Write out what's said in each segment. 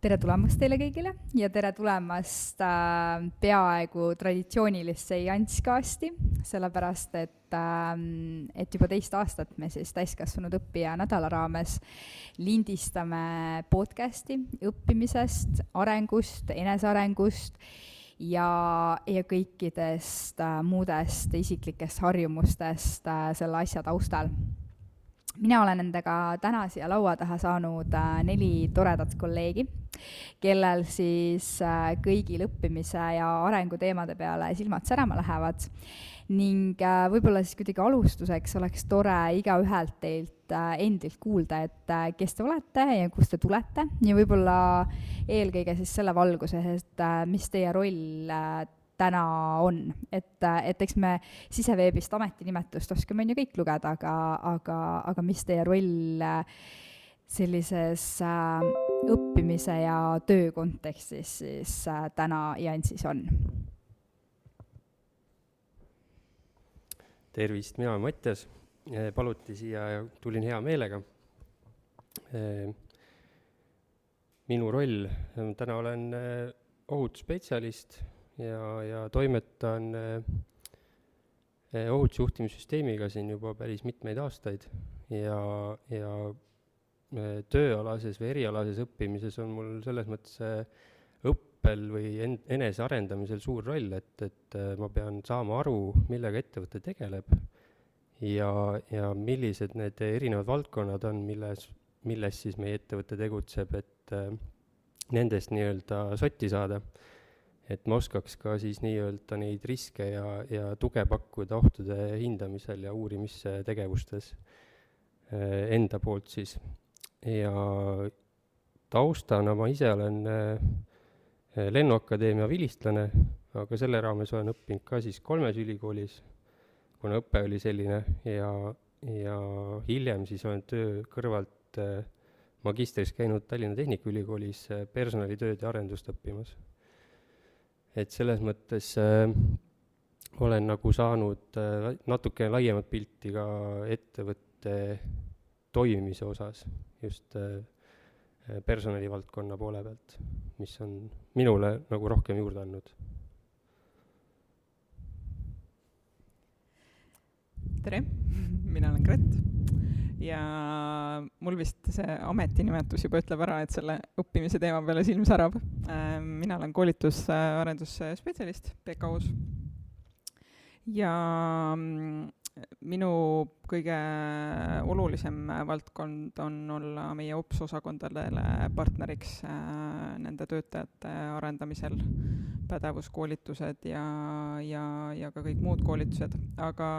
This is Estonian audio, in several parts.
tere tulemast teile kõigile ja tere tulemast äh, peaaegu traditsioonilisse Janskasti, sellepärast et äh,, et juba teist aastat me siis täiskasvanud õppija nädala raames lindistame podcasti õppimisest, arengust, enesearengust ja, ja kõikidest äh, muudest isiklikest harjumustest äh, selle asja taustal mina olen nendega täna siia laua taha saanud äh, neli toredat kolleegi, kellel siis äh, kõigil õppimise ja arenguteemade peale silmad särama lähevad. Ning äh, võib-olla siis kuidagi alustuseks oleks tore igaühelt teilt endilt kuulda, et kes te olete ja kust te tulete. Ja võib-olla eelkõige siis selle valguses, et mis teie roll täna on, et, et eks me siseveebist ametinimetust oskame on ju kõik lugeda, aga, aga, aga mis teie roll sellises äh, õppimise ja töö kontekstis siis äh, täna Jansis on? tervist, mina olen Mattias, paluti siia ja tulin hea meelega. minu roll, täna olen ohutusspetsialist ja, ja toimetan ohutusjuhtimissüsteemiga siin juba päris mitmeid aastaid. Ja, ja tööalases või erialases õppimises on mul selles mõttes õppel või en-, enesearendamisel suur roll, et, et ma pean saama aru, millega ettevõte tegeleb ja, ja millised need erinevad valdkonnad on, milles, milles siis meie ettevõte tegutseb, et nendest nii-öelda sotti saada et ma oskaks ka siis nii-öelda neid riske ja, ja tuge pakkuda ohtude hindamisel ja uurimistegevustes eh, enda poolt siis. ja taustana ma ise olen eh, Lennuakadeemia vilistlane, aga selle raames olen õppinud ka siis kolmes ülikoolis, kuna õpe oli selline ja, ja hiljem siis olen töö kõrvalt eh, magistris käinud Tallinna Tehnikaülikoolis personalitööd ja arendust õppimas et selles mõttes äh, olen nagu saanud äh, natuke laiemat pilti ka ettevõtte toimimise osas, just äh, personalivaldkonna poole pealt, mis on minule nagu rohkem juurde andnud. tere, mina olen Gret ja mul vist see ametinimetus juba ütleb ära, et selle õppimise teema peale silm särab. Ähm, mina olen PKU-s ja mm, minu kõige olulisem valdkond on olla meie OPS osakondadele partneriks äh, nende töötajate arendamisel, pädevuskoolitused ja, ja, ja ka kõik muud koolitused, aga,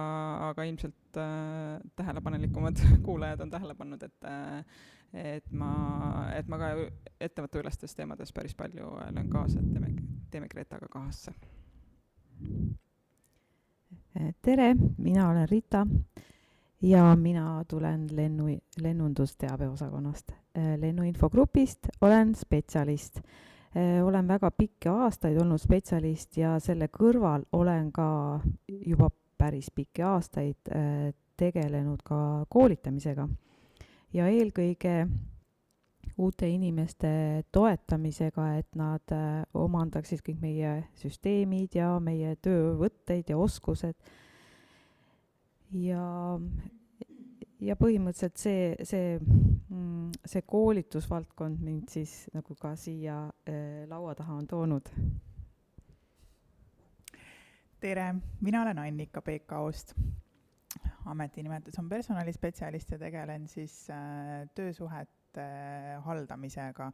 aga ilmselt äh, tähelepanelikumad kuulajad on tähele pannud, et äh, et ma, et ma ka ettevõtteülestes teemades päris palju löön kaasa, et teeme, teeme Gretaga kahasse tere, mina olen Rita ja mina tulen lennu, lennundusteabe osakonnast. lennuinfogrupist olen spetsialist. olen väga pikki aastaid olnud spetsialist ja selle kõrval olen ka juba päris pikki aastaid tegelenud ka koolitamisega. ja eelkõige uute inimeste toetamisega, et nad äh, omandaksid kõik meie süsteemid ja meie töövõtteid ja oskused. ja, ja põhimõtteliselt see, see, mm, see koolitusvaldkond mind siis nagu ka siia äh, laua taha on toonud. tere, mina olen Annika PKO-st ametinimetus on personalispetsialist ja tegelen siis äh, töösuhet andmete haldamisega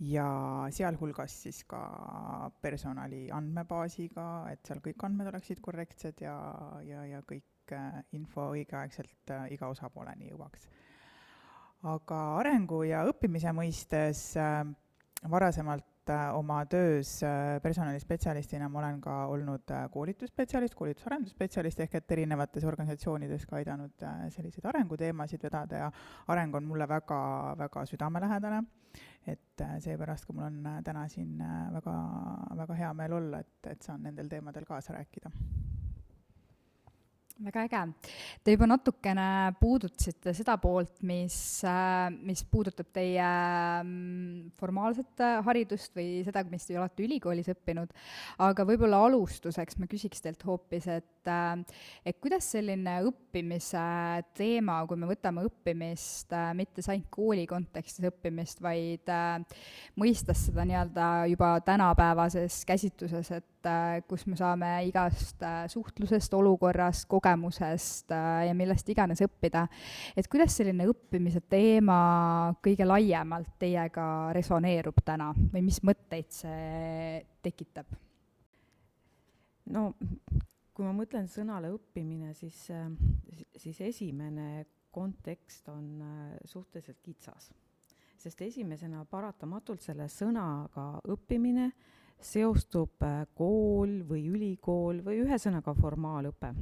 ja sealhulgas siis ka personali andmebaasiga, et seal kõik andmed oleksid korrektsed ja, ja, ja kõik äh, info õigeaegselt äh, iga osapooleni jõuaks. aga arengu ja õppimise mõistes äh, varasemalt Äh, oma töös äh, personalispetsialistina ma olen ka olnud äh, koolitusspetsialist, koolitus-arendusspetsialist, ehk et erinevates organisatsioonides ka aidanud selliseid arenguteemasid vedada ja areng on mulle väga, väga südamelähedane, et seepärast ka mul on täna siin väga, väga hea meel olla, et, et saan nendel teemadel kaasa rääkida. Väga äge. Te juba natukene puudutasite seda poolt, mis, äh, mis puudutab teie mm, formaalset haridust või seda, mis te olete ülikoolis õppinud, aga võib-olla alustuseks ma küsiks teilt hoopis, et, äh, et kuidas selline õppimise teema, kui me võtame õppimist äh, mitte ainult kooli kontekstis õppimist, vaid mõistes seda nii-öelda juba tänapäevases käsitluses, et kus me saame igast suhtlusest, olukorrast, kogemusest, äh, ja millest iganes õppida. et kuidas selline õppimise teema kõige laiemalt teiega resoneerub täna või mis mõtteid see tekitab? no kui ma mõtlen sõnale õppimine, siis, äh, siis esimene kontekst on äh, suhteliselt kitsas. sest esimesena paratamatult selle sõnaga õppimine seostub kool või ülikool või ühesõnaga formaalõpe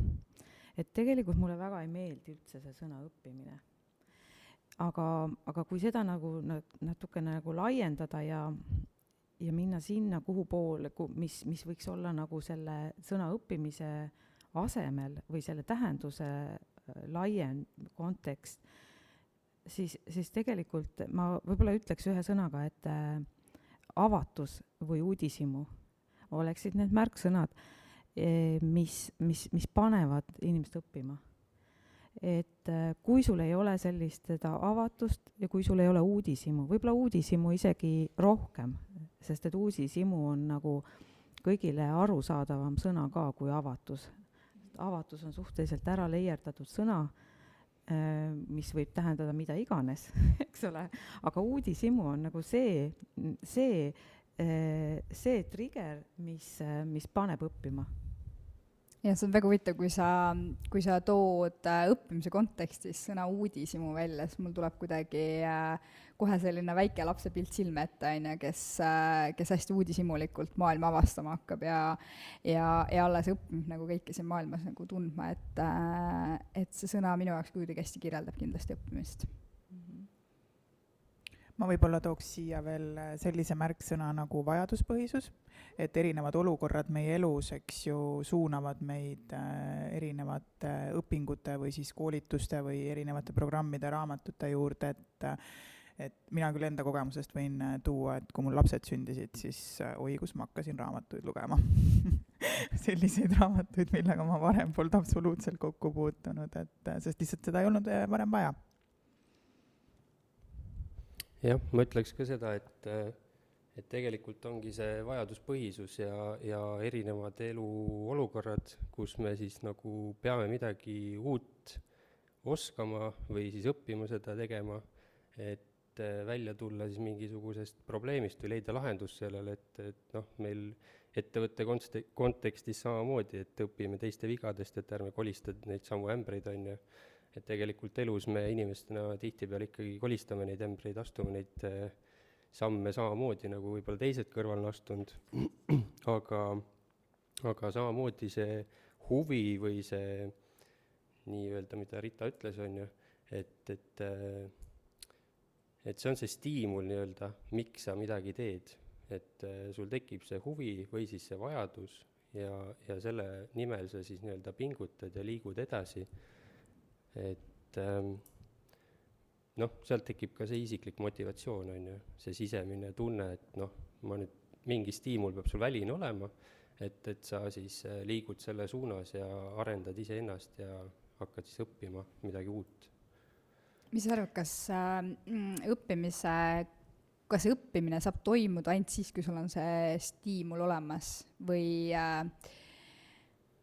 et tegelikult mulle väga ei meeldi üldse see sõna õppimine. aga, aga kui seda nagu natukene nagu laiendada ja, ja minna sinna, kuhu poole, mis, mis võiks olla nagu selle sõna õppimise asemel või selle tähenduse äh, laiem kontekst, siis, siis tegelikult ma võib-olla ütleks ühe sõnaga, et äh, avatus või uudishimu oleksid need märksõnad Eh, mis, mis, mis panevad inimest õppima. et eh, kui sul ei ole sellist seda avatust ja kui sul ei ole uudishimu, võib-olla uudishimu isegi rohkem, sest et uudishimu on nagu kõigile arusaadavam sõna ka kui avatus. avatus on suhteliselt ära leierdatud sõna, mis võib tähendada mida iganes, eks ole, aga uudishimu on nagu see, see, see trigger, mis, mis paneb õppima jah, see on väga huvitav, kui sa, kui sa tood äh, õppimise kontekstis sõna uudishimu välja, siis mul tuleb kuidagi äh, kohe selline väike lapsepilt silme ette, on ju, kes äh,, kes hästi uudishimulikult maailma avastama hakkab ja ja, ja alles õppib nagu kõike siin maailmas nagu tundma, et et see sõna minu jaoks kuidagi hästi kirjeldab kindlasti õppimist ma võib-olla tooks siia veel äh, sellise märksõna nagu vajaduspõhisus, et erinevad olukorrad meie elus, eks ju, suunavad meid äh, erinevate õpingute või siis koolituste või erinevate programmide, raamatute juurde, et et mina küll enda kogemusest võin äh, tuua, et kui mul lapsed sündisid, siis oi, kus ma hakkasin raamatuid lugema selliseid raamatuid, millega ma varem polnud absoluutselt kokku puutunud, et sest lihtsalt seda ei olnud varem vaja jah, ma ütleks ka seda, et, et tegelikult ongi see vajaduspõhisus ja, ja erinevad eluolukorrad, kus me siis nagu peame midagi uut oskama või siis õppima seda tegema, et välja tulla siis mingisugusest probleemist või leida lahendus sellele, et, et noh, meil ettevõtte konst-, kontekstis samamoodi, et õpime teiste vigadest, et ärme kolista neid samu ämbreid, on ju et tegelikult elus me inimestena tihtipeale ikkagi kolistame neid ämbreid, astume neid eh, samme samamoodi, nagu võib-olla teised kõrval on astunud, aga, aga samamoodi see huvi või see nii-öelda, mida Rita ütles, on ju, et, et eh, et see on see stiimul nii-öelda, miks sa midagi teed. et eh, sul tekib see huvi või siis see vajadus ja, ja selle nimel sa siis nii-öelda pingutad ja liigud edasi et ähm, noh, sealt tekib ka see isiklik motivatsioon, on ju, see sisemine tunne, et noh, ma nüüd, mingi stiimul peab sul väline olema, et, et sa siis äh, liigud selle suunas ja arendad iseennast ja hakkad siis õppima midagi uut. mis sa arvad, kas äh, õppimise, kas õppimine saab toimuda ainult siis, kui sul on see stiimul olemas või äh,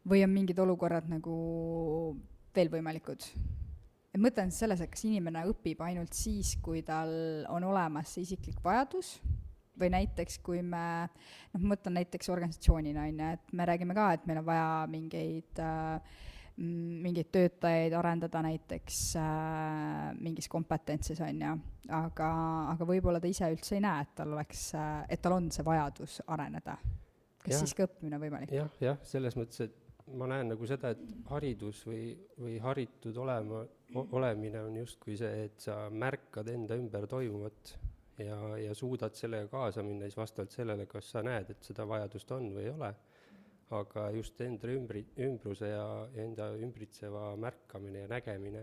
või on mingid olukorrad nagu veel võimalikud? et mõte on selles, et kas inimene õpib ainult siis, kui tal on olemas see isiklik vajadus või näiteks kui me, noh, ma mõtlen näiteks organisatsioonina, on ju, et me räägime ka, et meil on vaja mingeid äh, mingeid töötajaid arendada näiteks äh, mingis kompetentsis, on ju, aga, aga võib-olla ta ise üldse ei näe, et tal oleks äh,, et tal on see vajadus areneda. kas ja. siis ka õppimine on võimalik ja,? jah, jah, selles mõttes, et ma näen nagu seda, et haridus või, või haritud olema, olemine on justkui see, et sa märkad enda ümber toimuvat ja, ja suudad sellega kaasa minna siis vastavalt sellele, kas sa näed, et seda vajadust on või ei ole. aga just enda ümbri-, ümbruse ja, enda ümbritseva märkamine ja nägemine,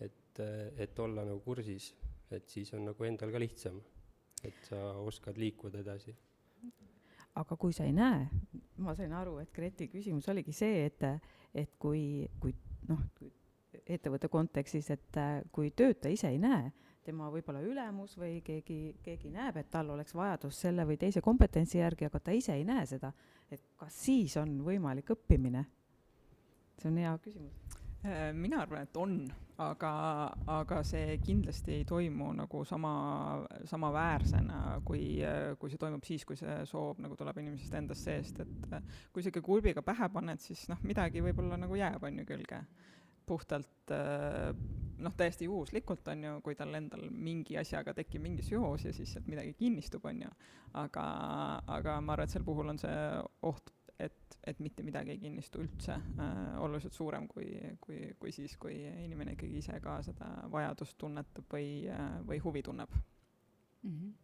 et, et olla nagu kursis, et siis on nagu endal ka lihtsam, et sa oskad liikuda edasi. Aga kui sa ei näe, ma sain aru, et Greti küsimus oligi see, et, et kui, kui noh, ettevõtte kontekstis, et kui töötaja ise ei näe, tema võib-olla ülemus või keegi, keegi näeb, et tal oleks vajadus selle või teise kompetentsi järgi, aga ta ise ei näe seda, et kas siis on võimalik õppimine? see on hea küsimus. Äh, mina arvan, et on, aga, aga see kindlasti ei toimu nagu sama, samaväärsena, kui, kui see toimub siis, kui see soov nagu tuleb inimesest endast seest, et kui sa ikka kulbiga pähe paned, siis noh, midagi võib-olla nagu jääb, on ju, külge puhtalt äh, noh, täiesti juhuslikult, on ju, kui tal endal mingi asjaga tekib mingi seos ja siis sealt midagi kinnistub, on ju. aga, aga ma arvan, et sel puhul on see oht, et, et mitte midagi ei kinnistu üldse äh, oluliselt suurem kui, kui, kui siis, kui inimene ikkagi ise ka seda vajadust tunnetab või äh,, või huvi tunneb mm. -hmm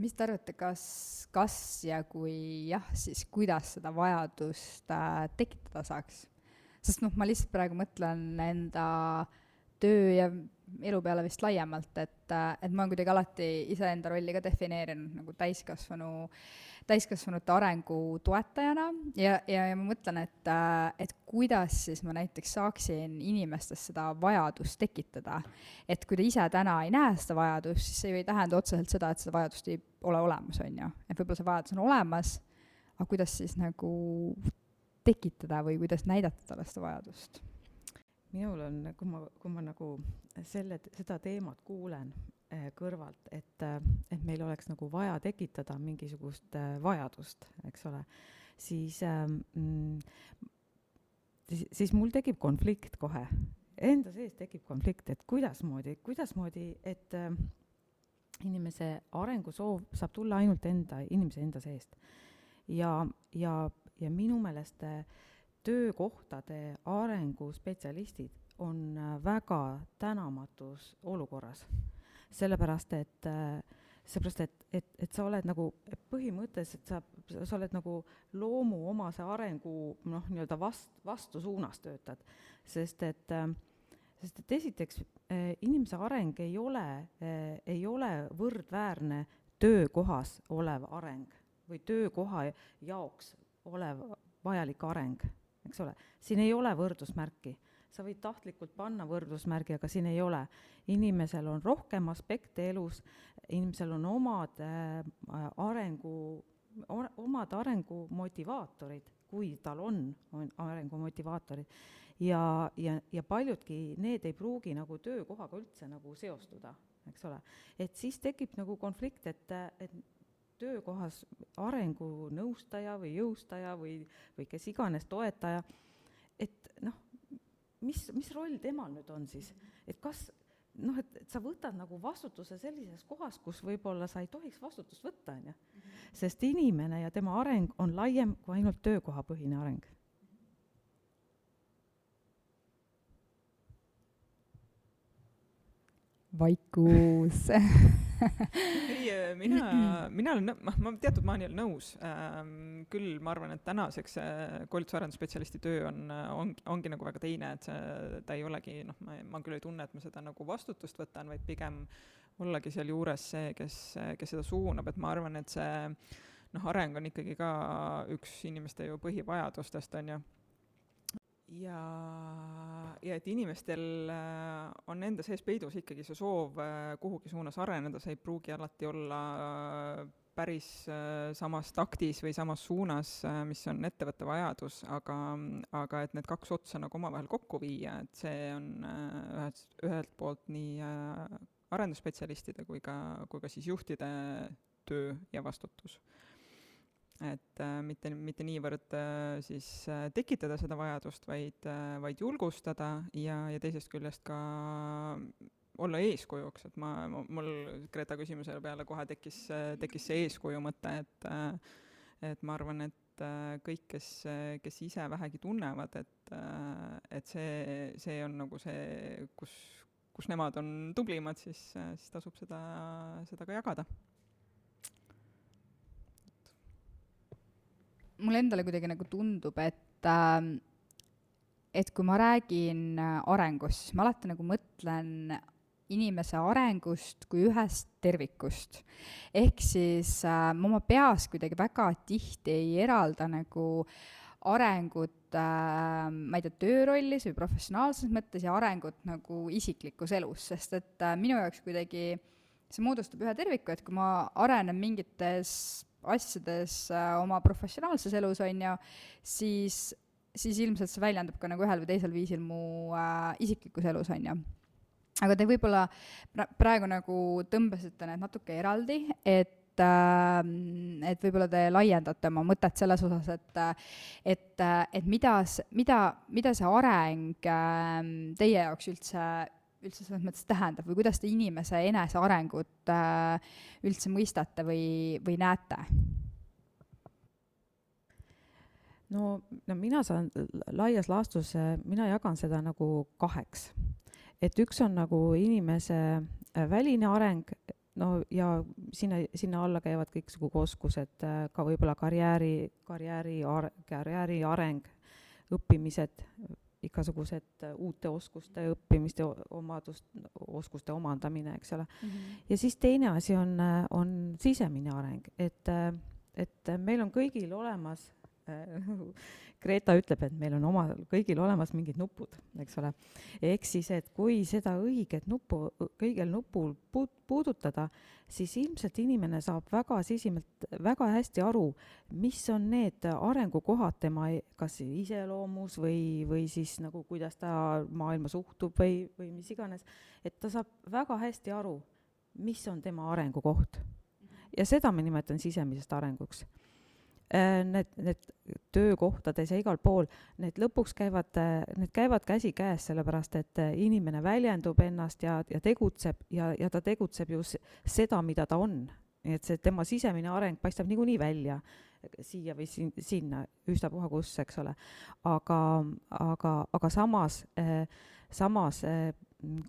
mis te arvate, kas, kas ja kui jah, siis kuidas seda vajadust äh, tekitada saaks? sest noh, ma lihtsalt praegu mõtlen enda töö ja elu peale vist laiemalt, et, et ma olen kuidagi alati iseenda rolli ka defineerinud nagu täiskasvanu, täiskasvanute arengu toetajana ja, ja, ja ma mõtlen, et, et kuidas siis ma näiteks saaksin inimestes seda vajadust tekitada. et kui ta ise täna ei näe seda vajadust, siis see ju ei tähenda otseselt seda, et seda vajadust ei ole olemas, on ju. et võib-olla see vajadus on olemas, aga kuidas siis nagu tekitada või kuidas näidata talle seda vajadust? minul on, kui ma, kui ma nagu selle, seda teemat kuulen kõrvalt, et, eh, et meil oleks nagu vaja tekitada mingisugust eh, vajadust, eks ole, siis mm, siis, mul tekib konflikt kohe. Enda sees tekib konflikt, et kuidasmoodi, kuidasmoodi, et äh, inimese arengusoov saab tulla ainult enda, inimese enda seest. ja, ja ja minu meelest äh, töökohtade arenguspetsialistid on äh, väga tänamatus olukorras. Sellepärast, et äh, seepärast, et, et, et sa oled nagu põhimõtteliselt sa, sa oled nagu loomuomase arengu noh, nii-öelda vast-, vastusuunas töötad. sest et, sest et esiteks inimese areng ei ole, ei ole võrdväärne töökohas olev areng või töökoha jaoks olev vajalik areng, eks ole. siin ei ole võrdusmärki. Sa võid tahtlikult panna võrdusmärgi, aga siin ei ole. inimesel on rohkem aspekte elus, inimesel on omad äh, arengu, omad arengumotivaatorid, kui tal on, on arengumotivaatorid. ja, ja, ja paljudki need ei pruugi nagu töökohaga üldse nagu seostuda, eks ole. et siis tekib nagu konflikt, et, et töökohas arengunõustaja või jõustaja või, või kes iganes toetaja, et noh, mis, mis roll temal nüüd on siis, et kas noh, et, et sa võtad nagu vastutuse sellises kohas, kus võib-olla sa ei tohiks vastutust võtta, on ju. sest inimene ja tema areng on laiem kui ainult töökohapõhine areng. Vaikus ei, äh, mina, mina olen, ma, ma teatud maani olen nõus ähm,. küll ma arvan, et tänaseks äh, koolitusarenduspetsialisti töö on, äh, on, ongi nagu väga teine, et see, ta ei olegi, noh, ma, ma küll ei tunne, et ma seda nagu vastutust võtan, vaid pigem ollagi sealjuures see, kes, kes seda suunab, et ma arvan, et see noh, areng on ikkagi ka üks inimeste ju põhivajadustest, on ju ja, ja et inimestel äh, on enda sees peidus ikkagi see soov äh, kuhugi suunas areneda, see ei pruugi alati olla äh, päris samas taktis või samas suunas, mis on ettevõtte vajadus, aga, aga et need kaks otsa nagu omavahel kokku viia, et see on ühed, ühelt poolt nii arendusspetsialistide kui ka, kui ka siis juhtide töö ja vastutus et äh, mitte, mitte niivõrd äh, siis äh, tekitada seda vajadust, vaid vaid julgustada ja, ja teisest küljest ka olla eeskujuks, et ma, mul Greta küsimuse peale kohe tekkis, tekkis see eeskuju mõte, et et ma arvan, et kõik, kes, kes ise vähegi tunnevad, et, et see, see on nagu see, kus, kus nemad on tublimad, siis, siis tasub seda, seda ka jagada mulle endale kuidagi nagu tundub, et äh, et kui ma räägin arengust, siis ma alati nagu mõtlen inimese arengust kui ühest tervikust. ehk siis äh, ma oma peas kuidagi väga tihti ei eralda nagu arengut äh, ma ei tea, töörollis või professionaalses mõttes ja arengut nagu isiklikus elus, sest et äh, minu jaoks kuidagi see moodustab ühe terviku, et kui ma arenen mingites asjades äh, oma professionaalses elus, on ju, siis, siis ilmselt see väljendub ka nagu ühel või teisel viisil mu äh, isiklikus elus, on ju aga te võib-olla praegu nagu tõmbasite need natuke eraldi, et äh, et võib-olla te laiendate oma mõtet selles osas, et et, et mida, mida, mida see areng äh, teie jaoks üldse, üldse selles mõttes tähendab või kuidas te inimese enesearengut äh, üldse mõistate või, või näete? no, no mina saan laias laastus, mina jagan seda nagu kaheks et üks on nagu inimese äh, väline areng, no ja sinna, sinna alla käivad kõiksugu oskused, äh, ka võib-olla karjääri, karjääri, karjääri areng, õppimised, igasugused äh, uute oskuste õppimiste, omadust, oskuste omandamine, eks ole mm. -hmm. ja siis teine asi on, on sisemine areng, et, et meil on kõigil olemas Greta ütleb, et meil on omal kõigil olemas mingid nupud, eks ole. ehk siis, et kui seda õiget nuppu, õigel nupul puut-, puudutada, siis ilmselt inimene saab väga sisimalt, väga hästi aru, mis on need arengukohad tema e-, kas iseloomus või, või siis nagu kuidas ta maailma suhtub või, või mis iganes, et ta saab väga hästi aru, mis on tema arengukoht. ja seda ma nimetan sisemisest arenguks need, need töökohtades ja igal pool, need lõpuks käivad, äh, need käivad käsikäes, sellepärast et äh, inimene väljendub ennast ja, ja tegutseb ja, ja ta tegutseb ju seda, mida ta on. nii et see tema sisemine areng paistab niikuinii välja siia või siin, sinna, ükstapuha kus, eks ole. aga, aga, aga samas äh,, samas äh,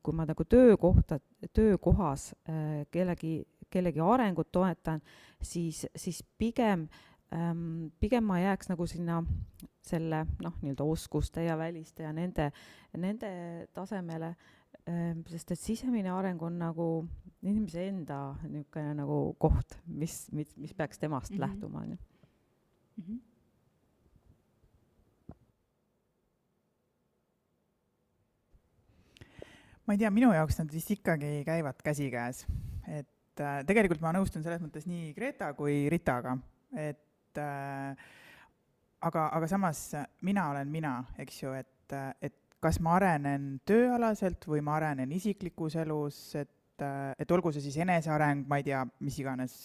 kui ma nagu töökohta, töökohas äh, kellegi, kellegi arengut toetan, siis, siis pigem äh, ähm, pigem ma jääks nagu sinna selle noh, nii-öelda oskuste ja väliste ja nende, nende tasemele ähm,, sest et sisemine areng on nagu inimese enda niisugune nagu koht, mis, mis, mis peaks temast mm -hmm. lähtuma, on ju. Mhm. ma ei tea, minu jaoks nad vist ikkagi käivad käsikäes, et äh, tegelikult ma nõustun selles mõttes nii Greta kui Ritaga, et et äh, aga, aga samas mina olen mina, eks ju, et, et kas ma arenen tööalaselt või ma arenen isiklikus elus, et, et olgu see siis eneseareng, ma ei tea, mis iganes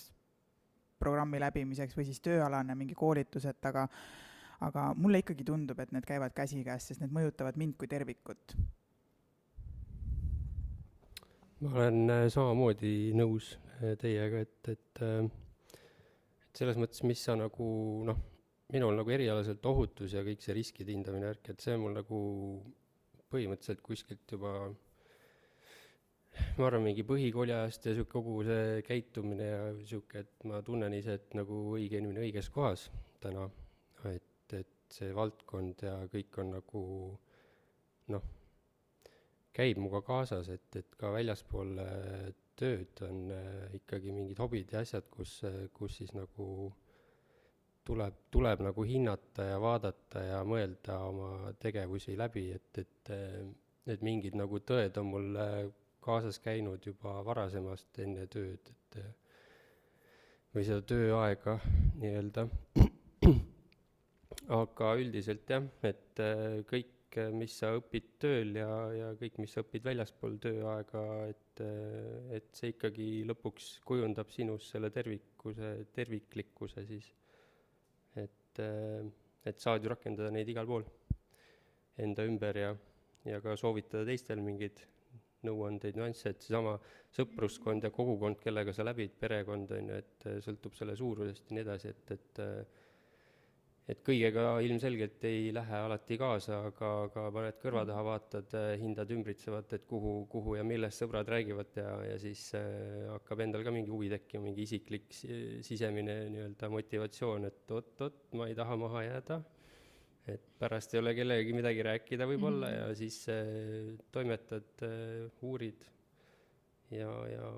programmi läbimiseks või siis tööalane mingi koolitus, et aga aga mulle ikkagi tundub, et need käivad käsikäes, sest need mõjutavad mind kui tervikut. ma olen äh, samamoodi nõus äh, teiega, et, et selles mõttes, mis sa nagu noh, minul nagu erialaselt ohutus ja kõik see riskide hindamine värk, et see mul nagu põhimõtteliselt kuskilt juba ma arvan, mingi põhikooli ajast ja sihuke kogu see käitumine ja sihuke, et ma tunnen ise, et nagu õige inimene õiges kohas täna, et, et see valdkond ja kõik on nagu noh, käib minuga kaasas, et, et ka väljaspool tööd on äh, ikkagi mingid hobid ja asjad, kus, äh, kus siis nagu tuleb, tuleb nagu hinnata ja vaadata ja mõelda oma tegevusi läbi, et, et äh, et mingid nagu tõed on mul kaasas käinud juba varasemast enne tööd, et või seda tööaega nii-öelda. aga üldiselt jah, et kõik kõik, eh, mis sa õpid tööl ja, ja kõik, mis sa õpid väljaspool tööaega, et, eh, et see ikkagi lõpuks kujundab sinus selle tervikuse, terviklikkuse siis. et, eh, et saad ju rakendada neid igal pool enda ümber ja, ja ka soovitada teistel mingeid nõuandeid, nüansse, et seesama sõpruskond ja kogukond, kellega sa läbid, perekond, on ju, et sõltub selle suurusest ja nii edasi, et, et et kõigega ilmselgelt ei lähe alati kaasa, aga, aga paned kõrva taha, vaatad, hindad ümbritsevat, et kuhu, kuhu ja millest sõbrad räägivad ja, ja siis äh, hakkab endal ka mingi huvi tekkima, mingi isiklik sisemine nii-öelda motivatsioon, et oot-oot, ma ei taha maha jääda et pärast ei ole kellelegi midagi rääkida võib-olla mm -hmm. ja siis äh, toimetad äh,, uurid ja, ja,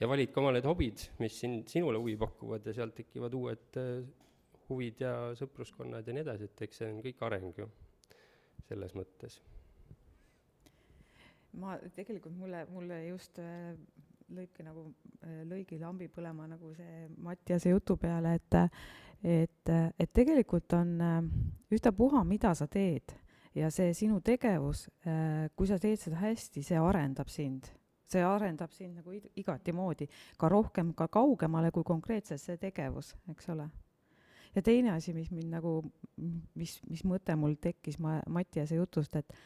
ja valid ka oma need hobid, mis sind, sinule huvi pakuvad ja sealt tekivad uued äh, huvid ja sõpruskonnad ja nii edasi, et eks see on kõik areng ju, selles mõttes. ma, tegelikult mulle, mulle just äh, lõike nagu, äh, lõigi lambi põlema nagu see Mattiase jutu peale, et et, et tegelikult on äh, ühtapuha, mida sa teed ja see sinu tegevus, kui sa teed seda hästi, see arendab sind. see arendab sind nagu igati moodi, ka rohkem, ka kaugemale kui konkreetselt see tegevus, eks ole. Ja teine asi, mis mind nagu, mis, mis mõte mul tekkis ma-, Mattiase jutust, et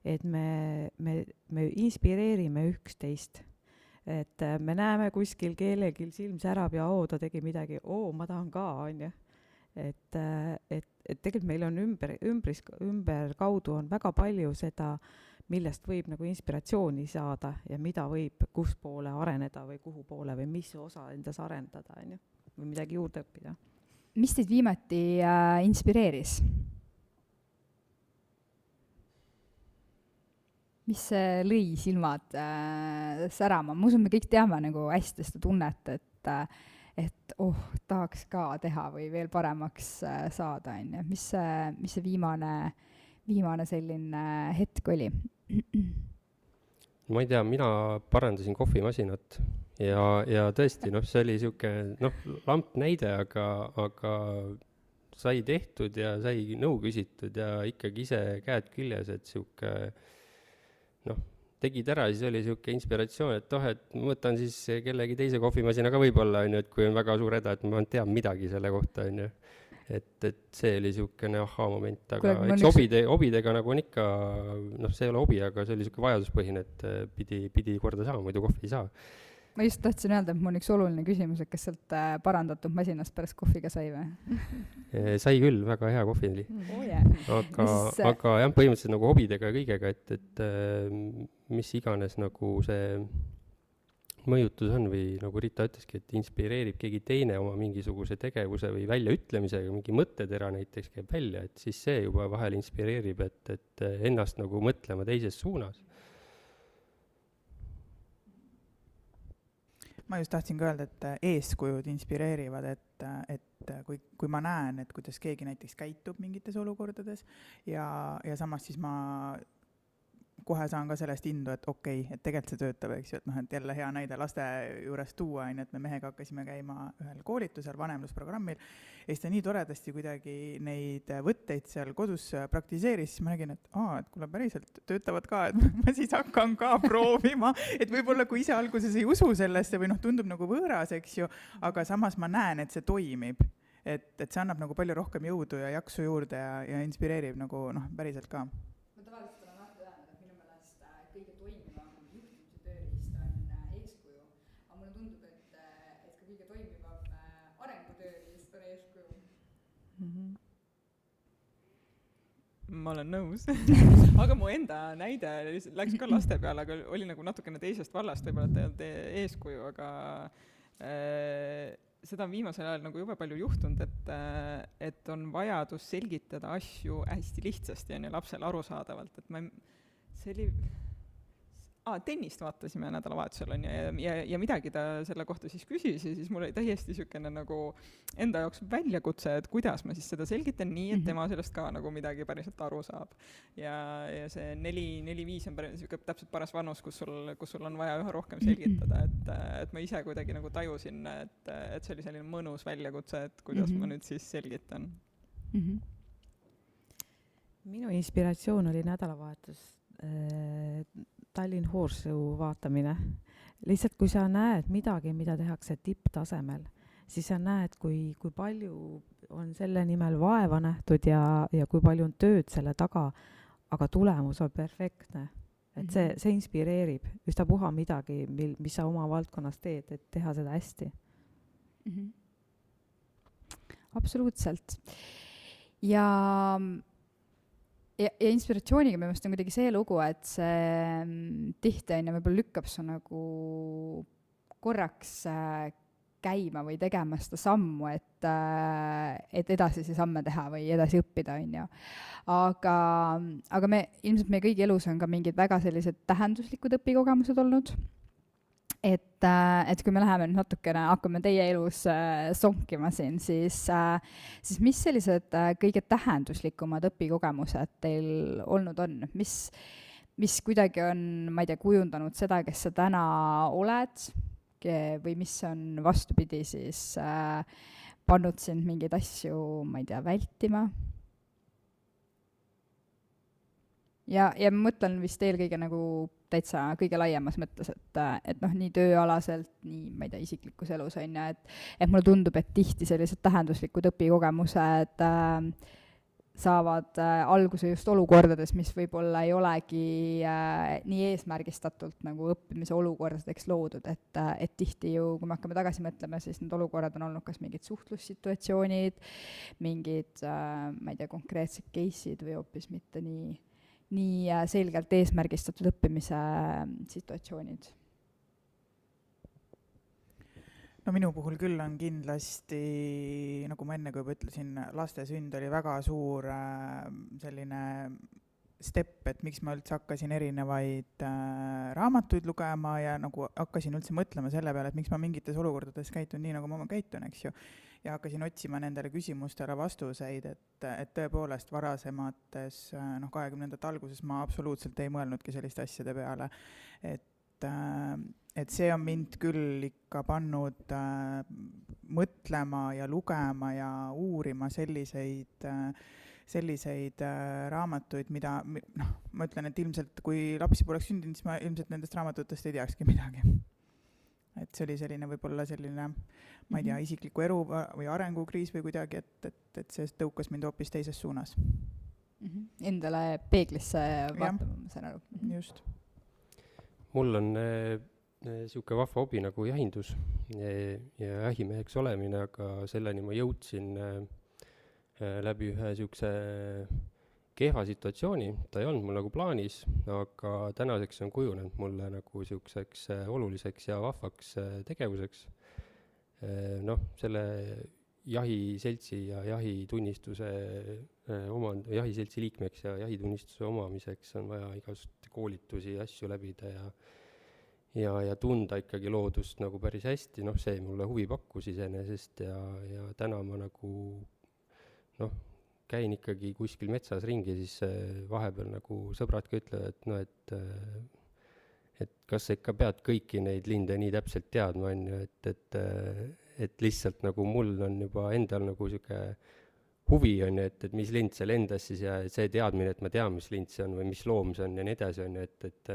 et me, me, me inspireerime üksteist et äh, me näeme kuskil kellelgi silm särab ja oo, ta tegi midagi, oo, ma tahan ka, on ju. et, äh, et, et tegelikult meil on ümber, ümbris, ümberkaudu on väga palju seda, millest võib nagu inspiratsiooni saada ja mida võib kus poole areneda või kuhu poole või mis osa endas arendada, on ju, või midagi juurde õppida. Mis teid viimati äh, inspireeris? mis lõi silmad äh, särama, ma usun, me kõik teame nagu hästi seda tunnet, et äh, et oh, tahaks ka teha või veel paremaks äh, saada, on ju. mis see, mis see viimane, viimane selline hetk oli? ma ei tea, mina parandasin kohvimasinat ja, ja tõesti, noh, see oli niisugune, noh, lamp näide, aga, aga sai tehtud ja sai nõu küsitud ja ikkagi ise käed küljes, et niisugune noh, tegid ära, siis oli niisugune inspiratsioon, et oh, et ma võtan siis kellegi teise kohvimasina ka võib-olla, on ju, et kui on väga suur häda, et ma tean midagi selle kohta, on ju. et, et see oli niisugune ahhaa-moment, aga Kuule, eks hobide, hobidega nagu on ikka, noh, see ei ole hobi, aga see oli niisugune vajaduspõhine, et pidi, pidi korda saama, muidu kohvi ei saa ma just tahtsin öelda, et mul on üks oluline küsimus, et kas sealt äh, parandatud masinast pärast kohvi ka sai või? Eh, sai küll, väga hea kohvi oli mm. oh. Yeah. aga mis..., aga jah, põhimõtteliselt nagu hobidega ja kõigega, et, et äh, mis iganes nagu see mõjutus on või nagu Rita ütleski, et inspireerib keegi teine oma mingisuguse tegevuse või väljaütlemisega, mingi mõttetera näiteks käib välja, et siis see juba vahel inspireerib, et, et ennast nagu mõtlema teises suunas ma just tahtsingi öelda, et äh, eeskujud inspireerivad, et, äh, et äh, kui, kui ma näen, et kuidas keegi näiteks käitub mingites olukordades ja, ja samas siis ma kohe saan ka sellest indu, et okei okay,, et tegelikult see töötab, eks ju, et noh, et jälle hea näide laste juures tuua, on ju, et me mehega hakkasime käima ühel koolitusel, vanemlusprogrammil, ja siis ta nii toredasti kuidagi neid võtteid seal kodus praktiseeris, siis ma nägin, et aa, et kuule, päriselt töötavad ka, et ma siis hakkan ka proovima, et võib-olla kui ise alguses ei usu sellesse või noh, tundub nagu võõras, eks ju, aga samas ma näen, et see toimib. Et, et see annab nagu palju rohkem jõudu ja jaksu juurde ja, ja inspireerib nagu noh, päriselt ka ma olen nõus. Aga mu enda näide läks ka laste peale, aga oli nagu natukene teisest vallast, võib-olla et ei olnud eeskuju, aga äh, seda on viimasel ajal nagu jube palju juhtunud, et, äh, et on vajadus selgitada asju hästi lihtsasti, on ju, lapsele arusaadavalt, et ma, see oli aa, tennist vaatasime nädalavahetusel, on ju, ja, ja, ja midagi ta selle kohta siis küsis ja siis mul oli täiesti niisugune nagu enda jaoks väljakutse, et kuidas ma siis seda selgitan nii, et mhm. tema sellest ka nagu midagi päriselt aru saab. ja, ja see neli, neli-viis on päris niisugune täpselt paras vanus, kus sul, kus sul on vaja üha rohkem selgitada, et, et ma ise kuidagi nagu tajusin, et, et see oli selline mõnus väljakutse, et kuidas mm -hmm. ma nüüd siis selgitan mm. -hmm minu inspiratsioon oli nädalavahetus äh, Tallinn Horseshow vaatamine. lihtsalt, kui sa näed midagi, mida tehakse tipptasemel, siis sa näed, kui, kui palju on selle nimel vaeva nähtud ja, ja kui palju on tööd selle taga, aga tulemus on perfektne. et see, mhm. see inspireerib, ükstapuha midagi, mil, mis sa oma valdkonnas teed, et teha seda hästi mm. -hmm absoluutselt. ja, ja, ja inspiratsiooniga minu meelest on kuidagi see lugu, et see mm, tihti on ju, võib-olla lükkab su nagu korraks äh, käima või tegema seda sammu, et, äh, et edasisi samme teha või edasi õppida, on ju. aga, aga me, ilmselt meie kõigi elus on ka mingid väga sellised tähenduslikud õpikogemused olnud et, äh, et kui me läheme nüüd natukene, hakkame teie elus äh, sonkima siin, siis äh,, siis mis sellised kõige tähenduslikumad õpikogemused teil olnud on, mis, mis kuidagi on, ma ei tea, kujundanud seda, kes sa täna oled või mis on vastupidi siis pannud sind mingeid asju, ma ei tea, vältima ja, ja ma mõtlen vist eelkõige nagu täitsa kõige laiemas mõttes, et, et noh, nii tööalaselt, nii ma ei tea, isiklikus elus on ju, et et mulle tundub, et tihti sellised tähenduslikud õpikogemused äh, saavad äh, alguse just olukordades, mis võib-olla ei olegi äh, nii eesmärgistatult nagu õppimise olukordadeks loodud, et äh,, et tihti ju, kui me hakkame tagasi mõtlema, siis need olukorrad on olnud kas mingid suhtlussituatsioonid, mingid äh, ma ei tea, konkreetsed case'id või hoopis mitte nii nii äh, selgelt eesmärgistatud õppimise äh, situatsioonid? no minu puhul küll on kindlasti, nagu ma enne ka juba ütlesin, laste sünd oli väga suur äh, selline step, et miks ma üldse hakkasin erinevaid äh, raamatuid lugema ja nagu hakkasin üldse mõtlema selle peale, et miks ma mingites olukordades käitun nii, nagu ma käitun, eks ju ja hakkasin otsima nendele küsimustele vastuseid, et, et tõepoolest varasemates noh, kahekümnendate alguses ma absoluutselt ei mõelnudki selliste asjade peale, et et see on mind küll ikka pannud mõtlema ja lugema ja uurima selliseid selliseid raamatuid, mida noh, ma ütlen, et ilmselt kui lapsi poleks sündinud, siis ma ilmselt nendest raamatutest ei teakski midagi et see oli selline võib-olla selline, ma ei tea, mhm. isikliku elu või arengukriis või kuidagi, et, et, et see tõukas mind hoopis teises suunas mm. -hmm. Endale peeglisse vaatama, ma saan aru. Mhm. just. mul on niisugune äh, vahva hobi nagu jahindus ja, ja jahimeheks olemine, aga selleni ma jõudsin äh, äh läbi ühe niisuguse äh, kehva situatsiooni, ta ei olnud mul nagu plaanis, aga tänaseks on kujunenud mulle nagu niisuguseks äh, oluliseks ja vahvaks äh, tegevuseks. Äh, noh, selle jahiseltsi ja jahitunnistuse omand-, jahiseltsi liikmeks ja jahitunnistuse omamiseks on vaja igasuguseid koolitusi ja asju läbida ja ja, ja tunda ikkagi loodust nagu päris hästi, noh, see mulle huvi pakkus iseenesest ja, ja täna ma nagu noh, käin ikkagi kuskil metsas ringi, siis äh, vahepeal nagu sõbrad ka ütlevad, et noh, et äh, et kas sa ikka pead kõiki neid linde nii täpselt teadma, on ju, et, et äh, et lihtsalt nagu mul on juba endal nagu niisugune huvi, on ju, et, et mis lind see lendas siis ja see teadmine, et ma tean, mis lind see on või mis loom see on ja nii edasi, on ju, et, et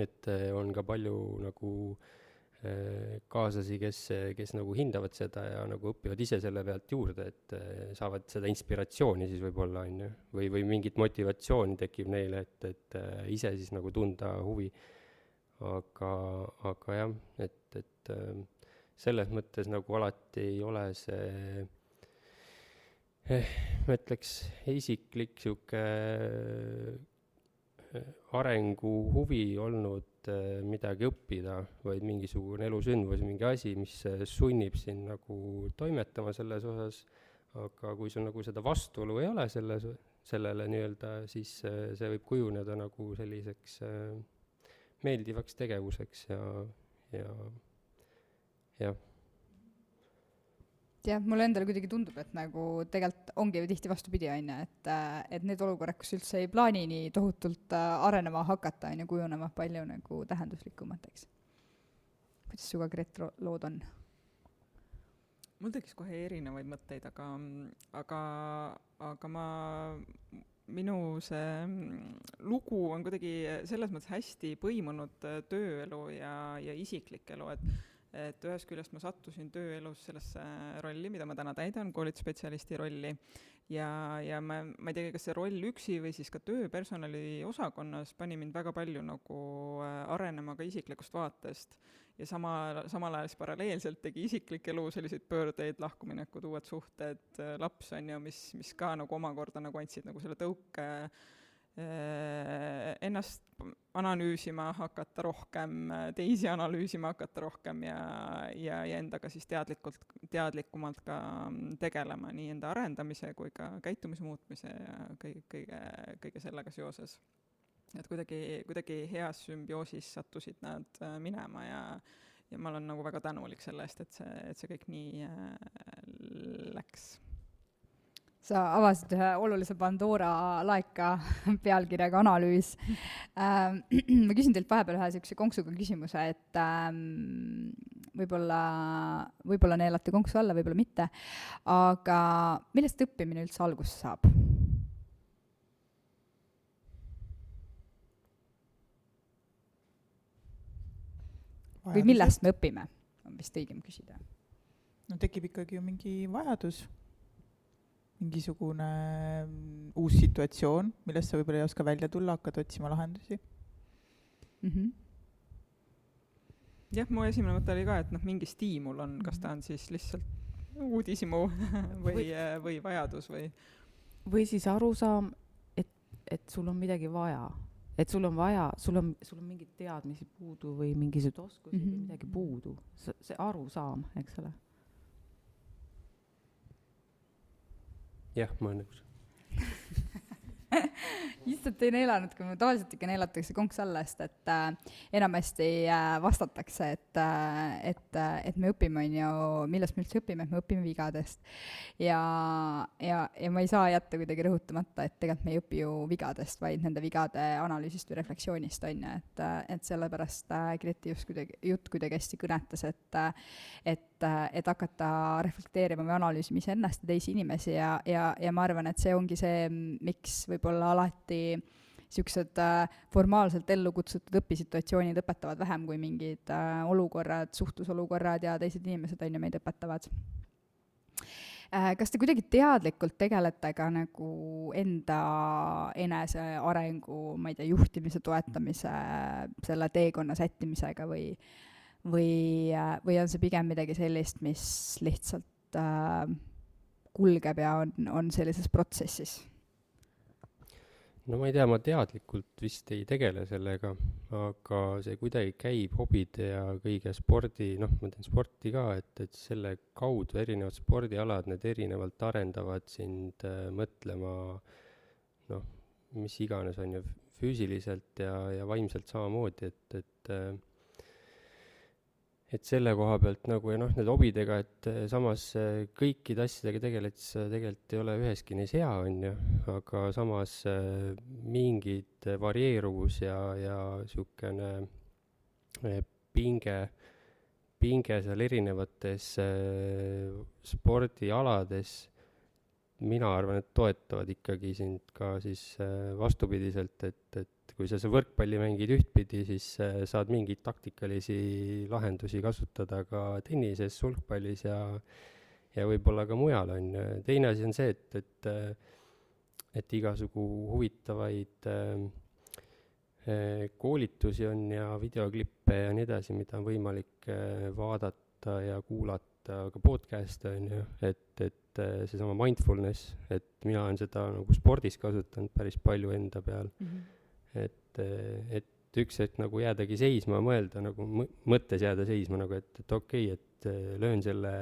et on ka palju nagu äh, Äh, kaaslasi, kes, kes nagu hindavad seda ja nagu õpivad ise selle pealt juurde, et äh, saavad seda inspiratsiooni siis võib-olla, on ju, või, või mingit motivatsiooni tekib neile, et, et äh, ise siis nagu tunda huvi. aga, aga jah, et, et selles mõttes nagu alati ei ole see eh, ma ütleks, isiklik niisugune arenguhuvi olnud äh, midagi õppida, vaid mingisugune elusündmus, mingi asi, mis äh, sunnib sind nagu toimetama selles osas, aga kui sul nagu seda vastuolu ei ole selles, sellele nii-öelda, siis äh, see võib kujuneda nagu selliseks meeldivaks tegevuseks ja, ja jah jah, mulle endale kuidagi tundub, et nagu tegelikult ongi ju tihti vastupidi, on ju, et, äh, et need olukorrad, kus üldse ei plaani nii tohutult äh, arenema hakata, on ju, kujunevad palju nagu tähenduslikumaks. kuidas sinuga, Gret, lood on? mul tekkis kohe erinevaid mõtteid, aga, aga, aga ma, minu see mm, lugu on kuidagi selles mõttes hästi põimunud äh, tööelu ja, ja isiklik elu, et et ühest küljest ma sattusin tööelus sellesse rolli, mida ma täna täidan, koolitusspetsialisti rolli, ja, ja ma, ma ei teagi, kas see roll üksi või siis ka töö personaliosakonnas pani mind väga palju nagu äh, arenema ka isiklikust vaatest. ja sama, samal ajal siis paralleelselt tegi isiklik elu selliseid pöördeid, lahkuminekud, uued suhted, äh, laps, on ju, mis, mis ka nagu omakorda nagu andsid nagu selle tõuke äh, ennast analüüsima hakata rohkem, teisi analüüsima hakata rohkem ja, ja, ja endaga siis teadlikult, teadlikumalt ka tegelema nii enda arendamise kui ka käitumise muutmise ja kõige, kõige, kõige sellega seoses. et kuidagi, kuidagi heas sümbioosis sattusid nad äh, minema ja ja ma olen nagu väga tänulik selle eest, et see, et see kõik nii äh, läks sa avasid ühe olulise Pandora laeka pealkirjaga analüüs ähm,. ma küsin teilt vahepeal ühe niisuguse konksuga küsimuse, et ähm, võib-olla, võib-olla neelate konksu alla, võib-olla mitte, aga millest õppimine üldse alguse saab? või millest me õpime, on vist õigem küsida. no tekib ikkagi ju mingi vajadus mingisugune mm, uus situatsioon, millest sa võib-olla ei oska välja tulla, hakkad otsima lahendusi mm. -hmm. jah, mu esimene mõte oli ka, et noh, mingi stiimul on, kas ta on siis lihtsalt uudishimu või, või, või vajadus või. või siis arusaam, et, et sul on midagi vaja, et sul on vaja, sul on, sul on mingeid teadmisi puudu või mingisuguseid oskusi mm -hmm. või mhm. midagi puudu, see arusaam, eks ole jah, ma olen nõus issand, ei neelanud, kui mul tavaliselt ikka neelatakse konks alla, sest et äh, enamasti äh, vastatakse, et äh,, et äh,, et me õpime, on ju, millest me üldse õpime, et me õpime vigadest. ja, ja, ja ma ei saa jätta kuidagi rõhutamata, et tegelikult me ei õpi ju vigadest, vaid nende vigade analüüsist või refleksioonist, on ju, et, äh, et sellepärast äh, Greti just kuidagi, jutt kuidagi hästi kõnetas, et äh, et, äh, et hakata reflekteerima või analüüsima iseennast ja teisi inimesi ja, ja, ja ma arvan, et see ongi see, miks võib-olla alati niisugused äh, formaalselt ellu kutsutud õpisituatsioonid õpetavad vähem kui mingid äh, olukorrad, suhtlusolukorrad ja teised inimesed, on ju, meid õpetavad äh,. kas te kuidagi teadlikult tegelete ka nagu enda enesearengu, ma ei tea, juhtimise toetamise, selle teekonna sättimisega või või, või on see pigem midagi sellist, mis lihtsalt äh, kulgeb ja on, on sellises protsessis? No ma ei tea, ma teadlikult vist ei tegele sellega, aga see kuidagi käib hobide ja kõige spordi, noh, ma teen sporti ka, et, et selle kaudu erinevad spordialad, need erinevalt arendavad sind äh, mõtlema noh, mis iganes, on ju, füüsiliselt ja, ja vaimselt samamoodi, et, et äh, et selle koha pealt nagu ja noh, nende hobidega, et eh, samas eh, kõikide asjadega tegeledes sa tegelikult ei ole üheski neis hea, on ju, aga samas eh, mingid varieeruvus ja, ja niisugune pinge, pinge seal erinevates spordialades, mina arvan, et toetavad ikkagi sind ka siis vastupidiselt, et, et et kui sa seda võrkpalli mängid ühtpidi, siis äh, saad mingeid taktikalisi lahendusi kasutada ka tennises, sulgpallis ja ja võib-olla ka mujal, on ju. teine asi on see, et, et äh, et igasugu huvitavaid äh, koolitusi on ja videoklippe ja nii edasi, mida on võimalik vaadata ja kuulata, ka podcast'e on ju, et, et seesama mindfulness, et mina olen seda nagu spordis kasutanud päris palju enda peal mm. -hmm et, et üks hetk nagu jäädagi seisma, mõelda nagu mõttes jääda seisma nagu, et, et okei okay,, et äh, löön selle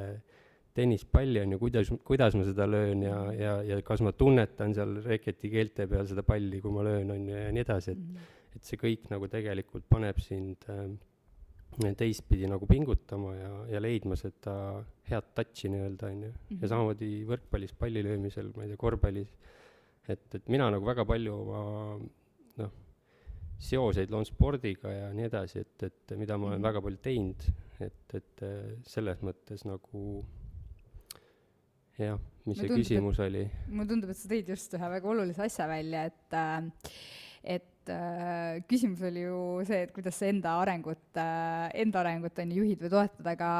tennispalli, on ju, kuidas, kuidas ma seda löön ja, ja, ja kas ma tunnetan seal reketi keelte peal seda palli, kui ma löön, on ju, ja nii edasi, et -hmm. et see kõik nagu tegelikult paneb sind äh, teistpidi nagu pingutama ja, ja leidma seda head touch'i nii-öelda, on ju. ja mhm. samamoodi võrkpallis palli löömisel, ma ei tea, korvpallis, et, et mina nagu väga palju oma noh, seoseid loon spordiga ja nii edasi, et, et mida ma olen mhm. väga palju teinud, et, et selles mõttes nagu jah, mis see tundub, küsimus oli? mulle tundub, et sa tõid just ühe väga olulise asja välja, et äh, et äh, küsimus oli ju see, et kuidas sa enda arengut äh,, enda arengut on ju juhid või toetad, aga,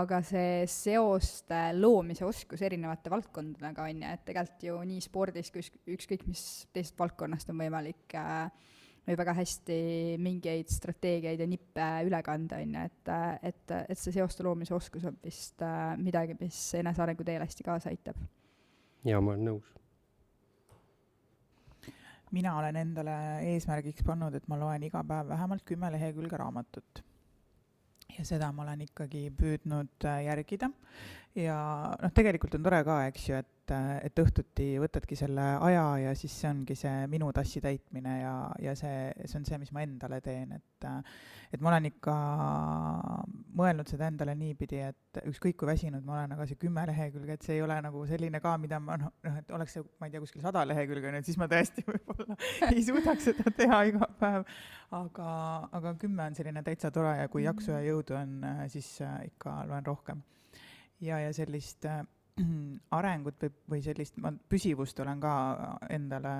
aga see seoste loomise oskus erinevate valdkondadega on ju, et tegelikult ju nii spordis kui ükskõik mis teisest valdkonnast on võimalik äh, võib väga hästi mingeid strateegiaid ja nippe üle kanda, on ju, et, et, et see seoste loomise oskus on vist äh, midagi, mis enesearengu teel hästi kaasa aitab. jaa, ma olen nõus mina olen endale eesmärgiks pannud, et ma loen iga päev vähemalt kümme lehekülge raamatut. ja seda ma olen ikkagi püüdnud äh, järgida ja noh, tegelikult on tore ka, eks ju, et et, õhtuti võtadki selle aja ja siis see ongi see minu tassi täitmine ja, ja see, see on see, mis ma endale teen, et et ma olen ikka mõelnud seda endale niipidi, et ükskõik kui väsinud ma olen, aga see kümme lehekülge, et see ei ole nagu selline ka, mida ma noh, noh, et oleks see, ma ei tea, kuskil sada lehekülge nüüd, siis ma tõesti võib-olla ei suudaks seda teha iga päev. aga, aga kümme on selline täitsa tore ja kui jaksu ja jõudu on, siis ikka loen rohkem. Ja, ja sellist äh, arengut või, või sellist, ma püsivust olen ka endale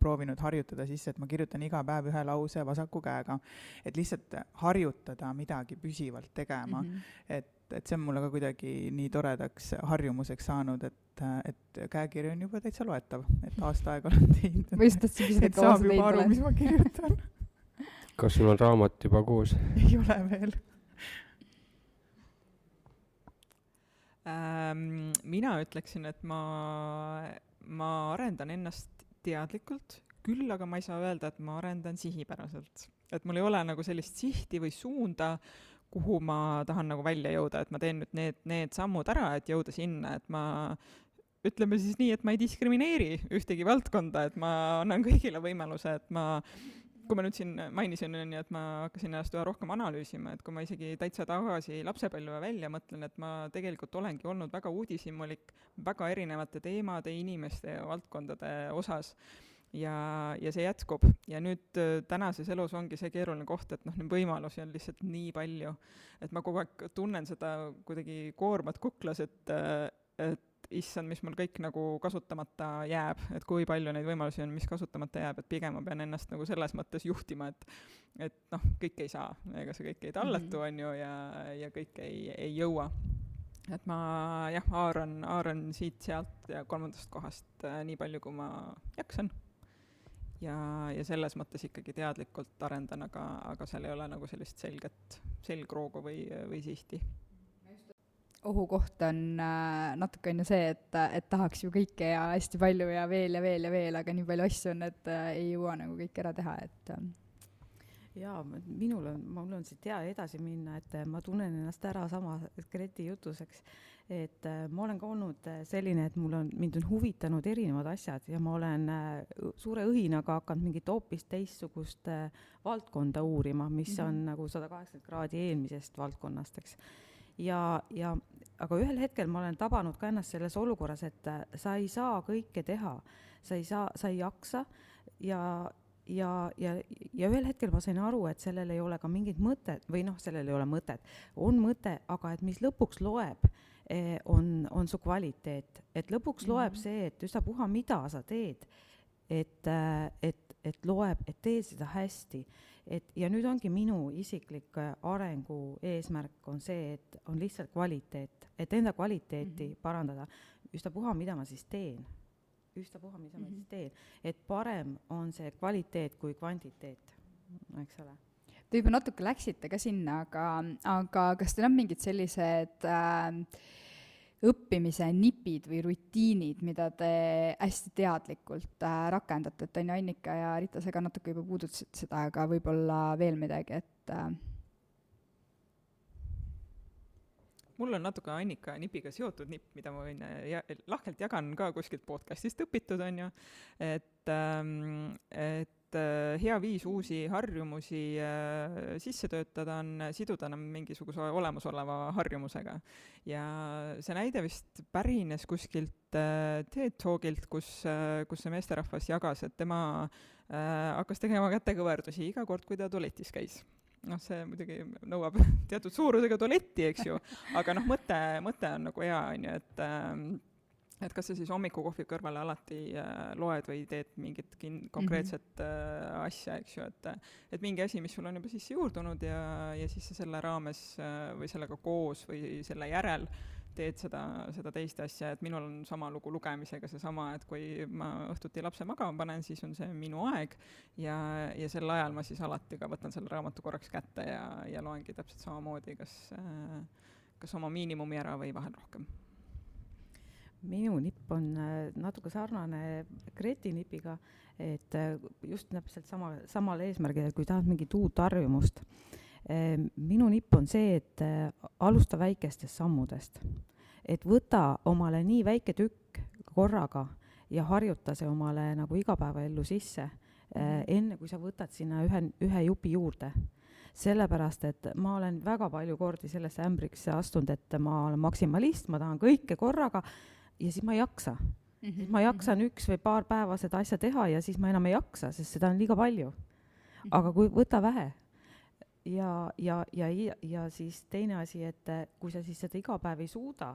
proovinud harjutada sisse, et ma kirjutan iga päev ühe lause vasaku käega. et lihtsalt harjutada midagi püsivalt tegema mm. -hmm. et, et see on mulle ka kuidagi nii toredaks harjumuseks saanud, et, et käekiri on juba täitsa loetav, et aasta aega olen teinud. ma just tahtsin küsida, et saab juba aru, mis ma kirjutan kas sul on raamat juba koos? ei ole veel ähm,? Mina ütleksin, et ma, ma arendan ennast teadlikult, küll aga ma ei saa öelda, et ma arendan sihipäraselt. et mul ei ole nagu sellist sihti või suunda, kuhu ma tahan nagu välja jõuda, et ma teen nüüd need, need sammud ära, et jõuda sinna, et ma ütleme siis nii, et ma ei diskrimineeri ühtegi valdkonda, et ma annan kõigile võimaluse, et ma kui ma nüüd siin mainisin, on ju, et ma hakkasin ennast üha rohkem analüüsima, et kui ma isegi täitsa tagasi lapsepõlve välja mõtlen, et ma tegelikult olengi olnud väga uudishimulik väga erinevate teemade, inimeste ja valdkondade osas ja, ja see jätkub. ja nüüd äh, tänases elus ongi see keeruline koht, et noh, neid võimalusi on lihtsalt nii palju, et ma kogu aeg tunnen seda kuidagi koormat kuklas, et, äh, et issand, mis mul kõik nagu kasutamata jääb, et kui palju neid võimalusi on, mis kasutamata jääb, et pigem ma pean ennast nagu selles mõttes juhtima, et et noh, kõike ei saa, ega see kõik ei tallatu, mhm. on ju, ja, ja kõike ei, ei jõua. et ma jah, haaran, haaran siit-sealt ja kolmandast kohast äh, nii palju, kui ma jaksan ja, ja selles mõttes ikkagi teadlikult arendan, aga, aga seal ei ole nagu sellist selget selgroogu või, või sihti ohukoht on äh, natuke on ju see, et, et tahaks ju kõike ja hästi palju ja veel ja veel ja veel, aga nii palju asju on, et äh, ei jõua nagu kõike ära teha, et äh. jaa, minul on, mul on siit hea edasi minna, et äh, ma tunnen ennast ära sama Greti jutus, eks, et äh, ma olen ka olnud äh, selline, et mul on, mind on huvitanud erinevad asjad ja ma olen äh, suure õhinaga hakanud mingit hoopis teistsugust äh, valdkonda uurima, mis mm -hmm. on nagu sada kaheksakümmend kraadi eelmisest valdkonnast, eks ja, ja aga ühel hetkel ma olen tabanud ka ennast selles olukorras, et äh, sa ei saa kõike teha, sa ei saa, sa ei jaksa. Ja, ja, ja, ja ühel hetkel ma sain aru, et sellel ei ole ka mingit mõtet või noh, sellel ei ole mõtet, on mõte, aga et mis lõpuks loeb, eh, on, on su kvaliteet, et lõpuks mm -hmm. loeb see, et ükstapuha, mida sa teed, et, äh, et, et loeb, et tee seda hästi et ja nüüd ongi minu isiklik äh, arengu eesmärk on see, et on lihtsalt kvaliteet, et enda kvaliteeti mm -hmm. parandada, ükstapuha, mida ma siis teen. ükstapuha, mida mm -hmm. ma siis mhm. teen, et parem on see kvaliteet kui kvantiteet, eks ole Te juba natuke läksite ka sinna, aga, aga kas teil on mingid sellised äh, õppimise nipid või rutiinid, mida te hästi teadlikult äh, rakendate, et on ju, Annika ja Rita, sa ka natuke juba puudutasid seda, aga võib-olla veel midagi, et äh, mul on natuke Annika nipiga seotud nipp, mida ma võin äh, ja, lahkelt jagan ka kuskilt podcast'ist õpitud, on ju, et ähm,, et et äh, hea viis uusi harjumusi äh, sisse töötada on siduda enam mingisuguse olemasoleva harjumusega. ja see näide vist pärines kuskilt äh, TED Talkilt, kus, kus see meesterahvas jagas, et tema hakkas tegema kätekõverdusi iga kord, kui ta tualetis käis noh, see muidugi nõuab teatud suurusega tualetti, eks ju, aga noh, mõte, mõte on nagu hea, on ju, et ähm, et kas sa siis hommikukohvi kõrvale alati äh, loed või teed mingit kin-, konkreetset mm -hmm. asja, eks ju, et et mingi asi, mis sul on juba sisse juurdunud ja, ja siis sa selle raames äh, või sellega koos või selle järel teed seda, seda teist asja, et minul on sama lugu lugemisega seesama, et kui ma õhtuti lapse magama panen, siis on see minu aeg. Ja, ja sel ajal ma siis alati ka võtan selle raamatu korraks kätte ja, ja loengi täpselt samamoodi, kas kas oma miinimumi ära või vahel rohkem minu nipp on äh, natuke sarnane Greti nipiga, et äh, just täpselt sama, samal eesmärgil, et kui tahad mingit uut harjumust. Äh, minu nipp on see, et alusta väikestest sammudest. et võta omale nii väike tükk korraga ja harjuta see omale nagu igapäevaellu sisse, mhm. enne kui sa võtad sinna ühe, ühe jupi juurde sellepärast et ma olen väga palju kordi sellesse ämbrisse astunud, et ma olen maksimalist, ma tahan kõike korraga ja siis ma ei jaksa mm. -hmm. siis ma jaksan mhm. üks või paar päeva seda asja teha ja siis ma enam ei jaksa, sest seda on liiga palju. -hmm. aga kui võta vähe ja, ja, ja, ja, siis teine asi, et kui sa siis seda iga päev ei suuda,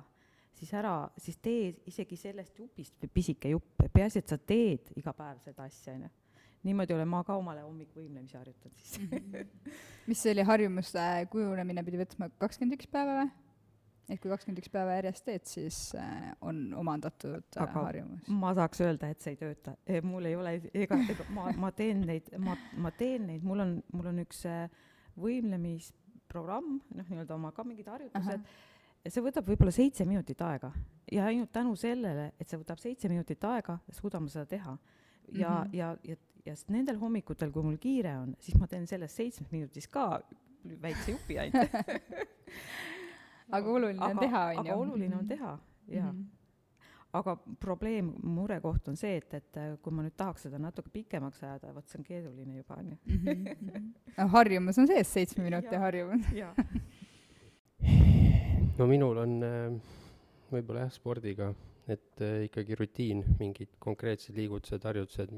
siis ära, siis tee isegi sellest jupist pisike jupp, peaasi, et sa teed iga päev seda asja, onju. niimoodi olen ma ka omale hommikuvõimlemisi harjutanud siis mhm. mis selle harjumuste kujunemine pidi võtma, kakskümmend üks päeva või? Et kui kakskümmend üks päeva järjest teed, siis äh, on omandatud äh, Aga harjumus. ma tahaks öelda, et see ei tööta. mul ei ole, ega, ega ma, ma teen neid, ma, ma teen neid, mul on, mul on üks äh, võimlemisprogramm, noh, nii-öelda oma ka mingid harjutused, see võtab võib-olla seitse minutit aega ja ainult tänu sellele, et see võtab seitse minutit aega, suudame seda teha. ja mm, -hmm. ja, ja, ja nendel hommikutel, kui mul kiire on, siis ma teen sellest seitsmest minutist ka väikse jupi ainult aga oluline aga, on teha, on ju. aga oluline on teha, jaa mm. -hmm aga probleem, murekoht on see, et, et kui ma nüüd tahaks seda natuke pikemaks ajada, vot see on keeruline juba, on ju. Mhm. harjumus on sees, seitsme minuti harjumus no minul on äh, võib-olla jah, spordiga, et äh, ikkagi rutiin, mingid konkreetsed liigutused, harjutused,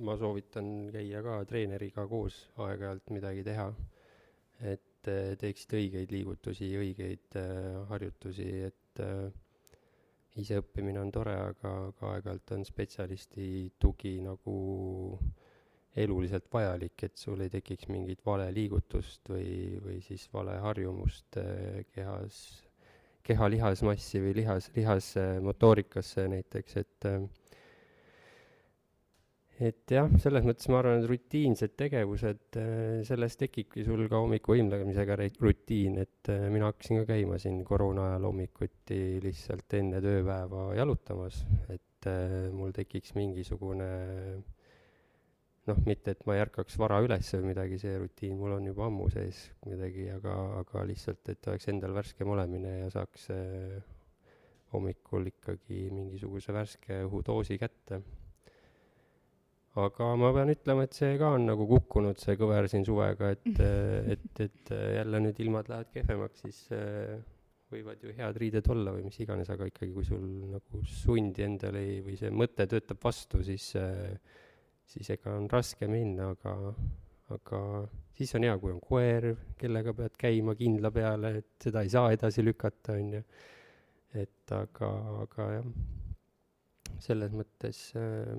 ma soovitan käia ka treeneriga koos aeg-ajalt midagi teha, et et äh, teeksid õigeid liigutusi, õigeid äh, harjutusi, et äh, iseõppimine on tore, aga, aga aeg-ajalt on spetsialisti tugi nagu eluliselt vajalik, et sul ei tekiks mingit vale liigutust või, või siis vale harjumust kehas, keha lihasmassi või lihas, lihasmotoorikasse näiteks, et et jah, selles mõttes ma arvan, et rutiinsed tegevused, äh, sellest tekibki sul ka hommiku võimlemisega rutiin, et äh, mina hakkasin ka käima siin koroona ajal hommikuti lihtsalt enne tööpäeva jalutamas, et äh, mul tekiks mingisugune noh, mitte et ma ei ärkaks vara üles või midagi, see rutiin mul on juba ammu sees kuidagi, aga, aga lihtsalt, et oleks endal värskem olemine ja saaks hommikul ikkagi mingisuguse värske õhudoosi kätte aga ma pean ütlema, et see ka on nagu kukkunud, see kõver siin suvega, et, et, et jälle nüüd ilmad lähevad kehvemaks, siis äh, võivad ju head riided olla või mis iganes, aga ikkagi, kui sul nagu sundi endale ei, või see mõte töötab vastu, siis, äh, siis ega on raske minna, aga, aga siis on hea, kui on koer, kellega pead käima kindla peale, et seda ei saa edasi lükata, on ju. et aga, aga jah, selles mõttes äh,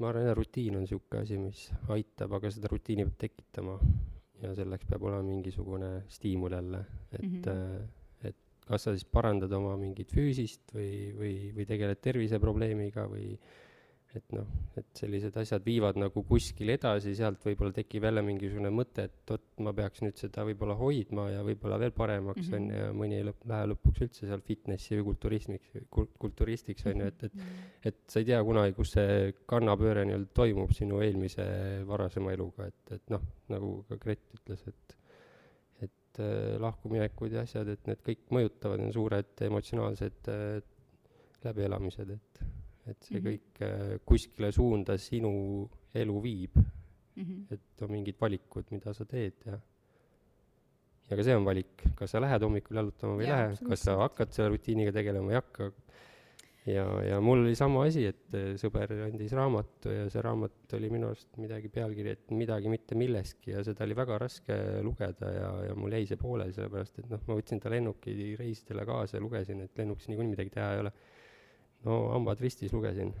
ma arvan, jah, rutiin on niisugune asi, mis aitab, aga seda rutiini peab tekitama ja selleks peab olema mingisugune stiimul jälle, et mm, -hmm. et kas sa siis parandad oma mingit füüsist või, või, või tegeled terviseprobleemiga või et noh, et sellised asjad viivad nagu kuskile edasi, sealt võib-olla tekib jälle mingisugune mõte, et vot ma peaks nüüd seda võib-olla hoidma ja võib-olla veel paremaks on mm -hmm. ja mõni ei lõpp, lähe lõpuks üldse seal fitnessi või kulturismiks, kult-, kulturistiks on ju, et, et mhm. et sa ei tea kunagi, kus see kannapööre nii-öelda toimub sinu eelmise varasema eluga, et, et noh, nagu ka Gret ütles, et et äh, lahkuminekud ja asjad, et need kõik mõjutavad, on suured emotsionaalsed äh, läbielamised, et et see mm -hmm. kõik äh, kuskile suunda sinu elu viib mm. -hmm. et on mingid valikud, mida sa teed ja ja ka see on valik, kas sa lähed hommikul jalutama või ei lähe, kas sa hakkad selle rutiiniga tegelema või ei hakka. ja, ja mul oli sama asi, et äh, sõber andis raamatu ja see raamat oli minu arust midagi pealkiri, et midagi mitte millestki ja seda oli väga raske lugeda ja, ja mul jäi see pooleli, sellepärast et noh, ma võtsin ta lennuki reisidele kaasa ja lugesin, et lennukis niikuinii midagi teha ei ole. No hambad ristis lugesin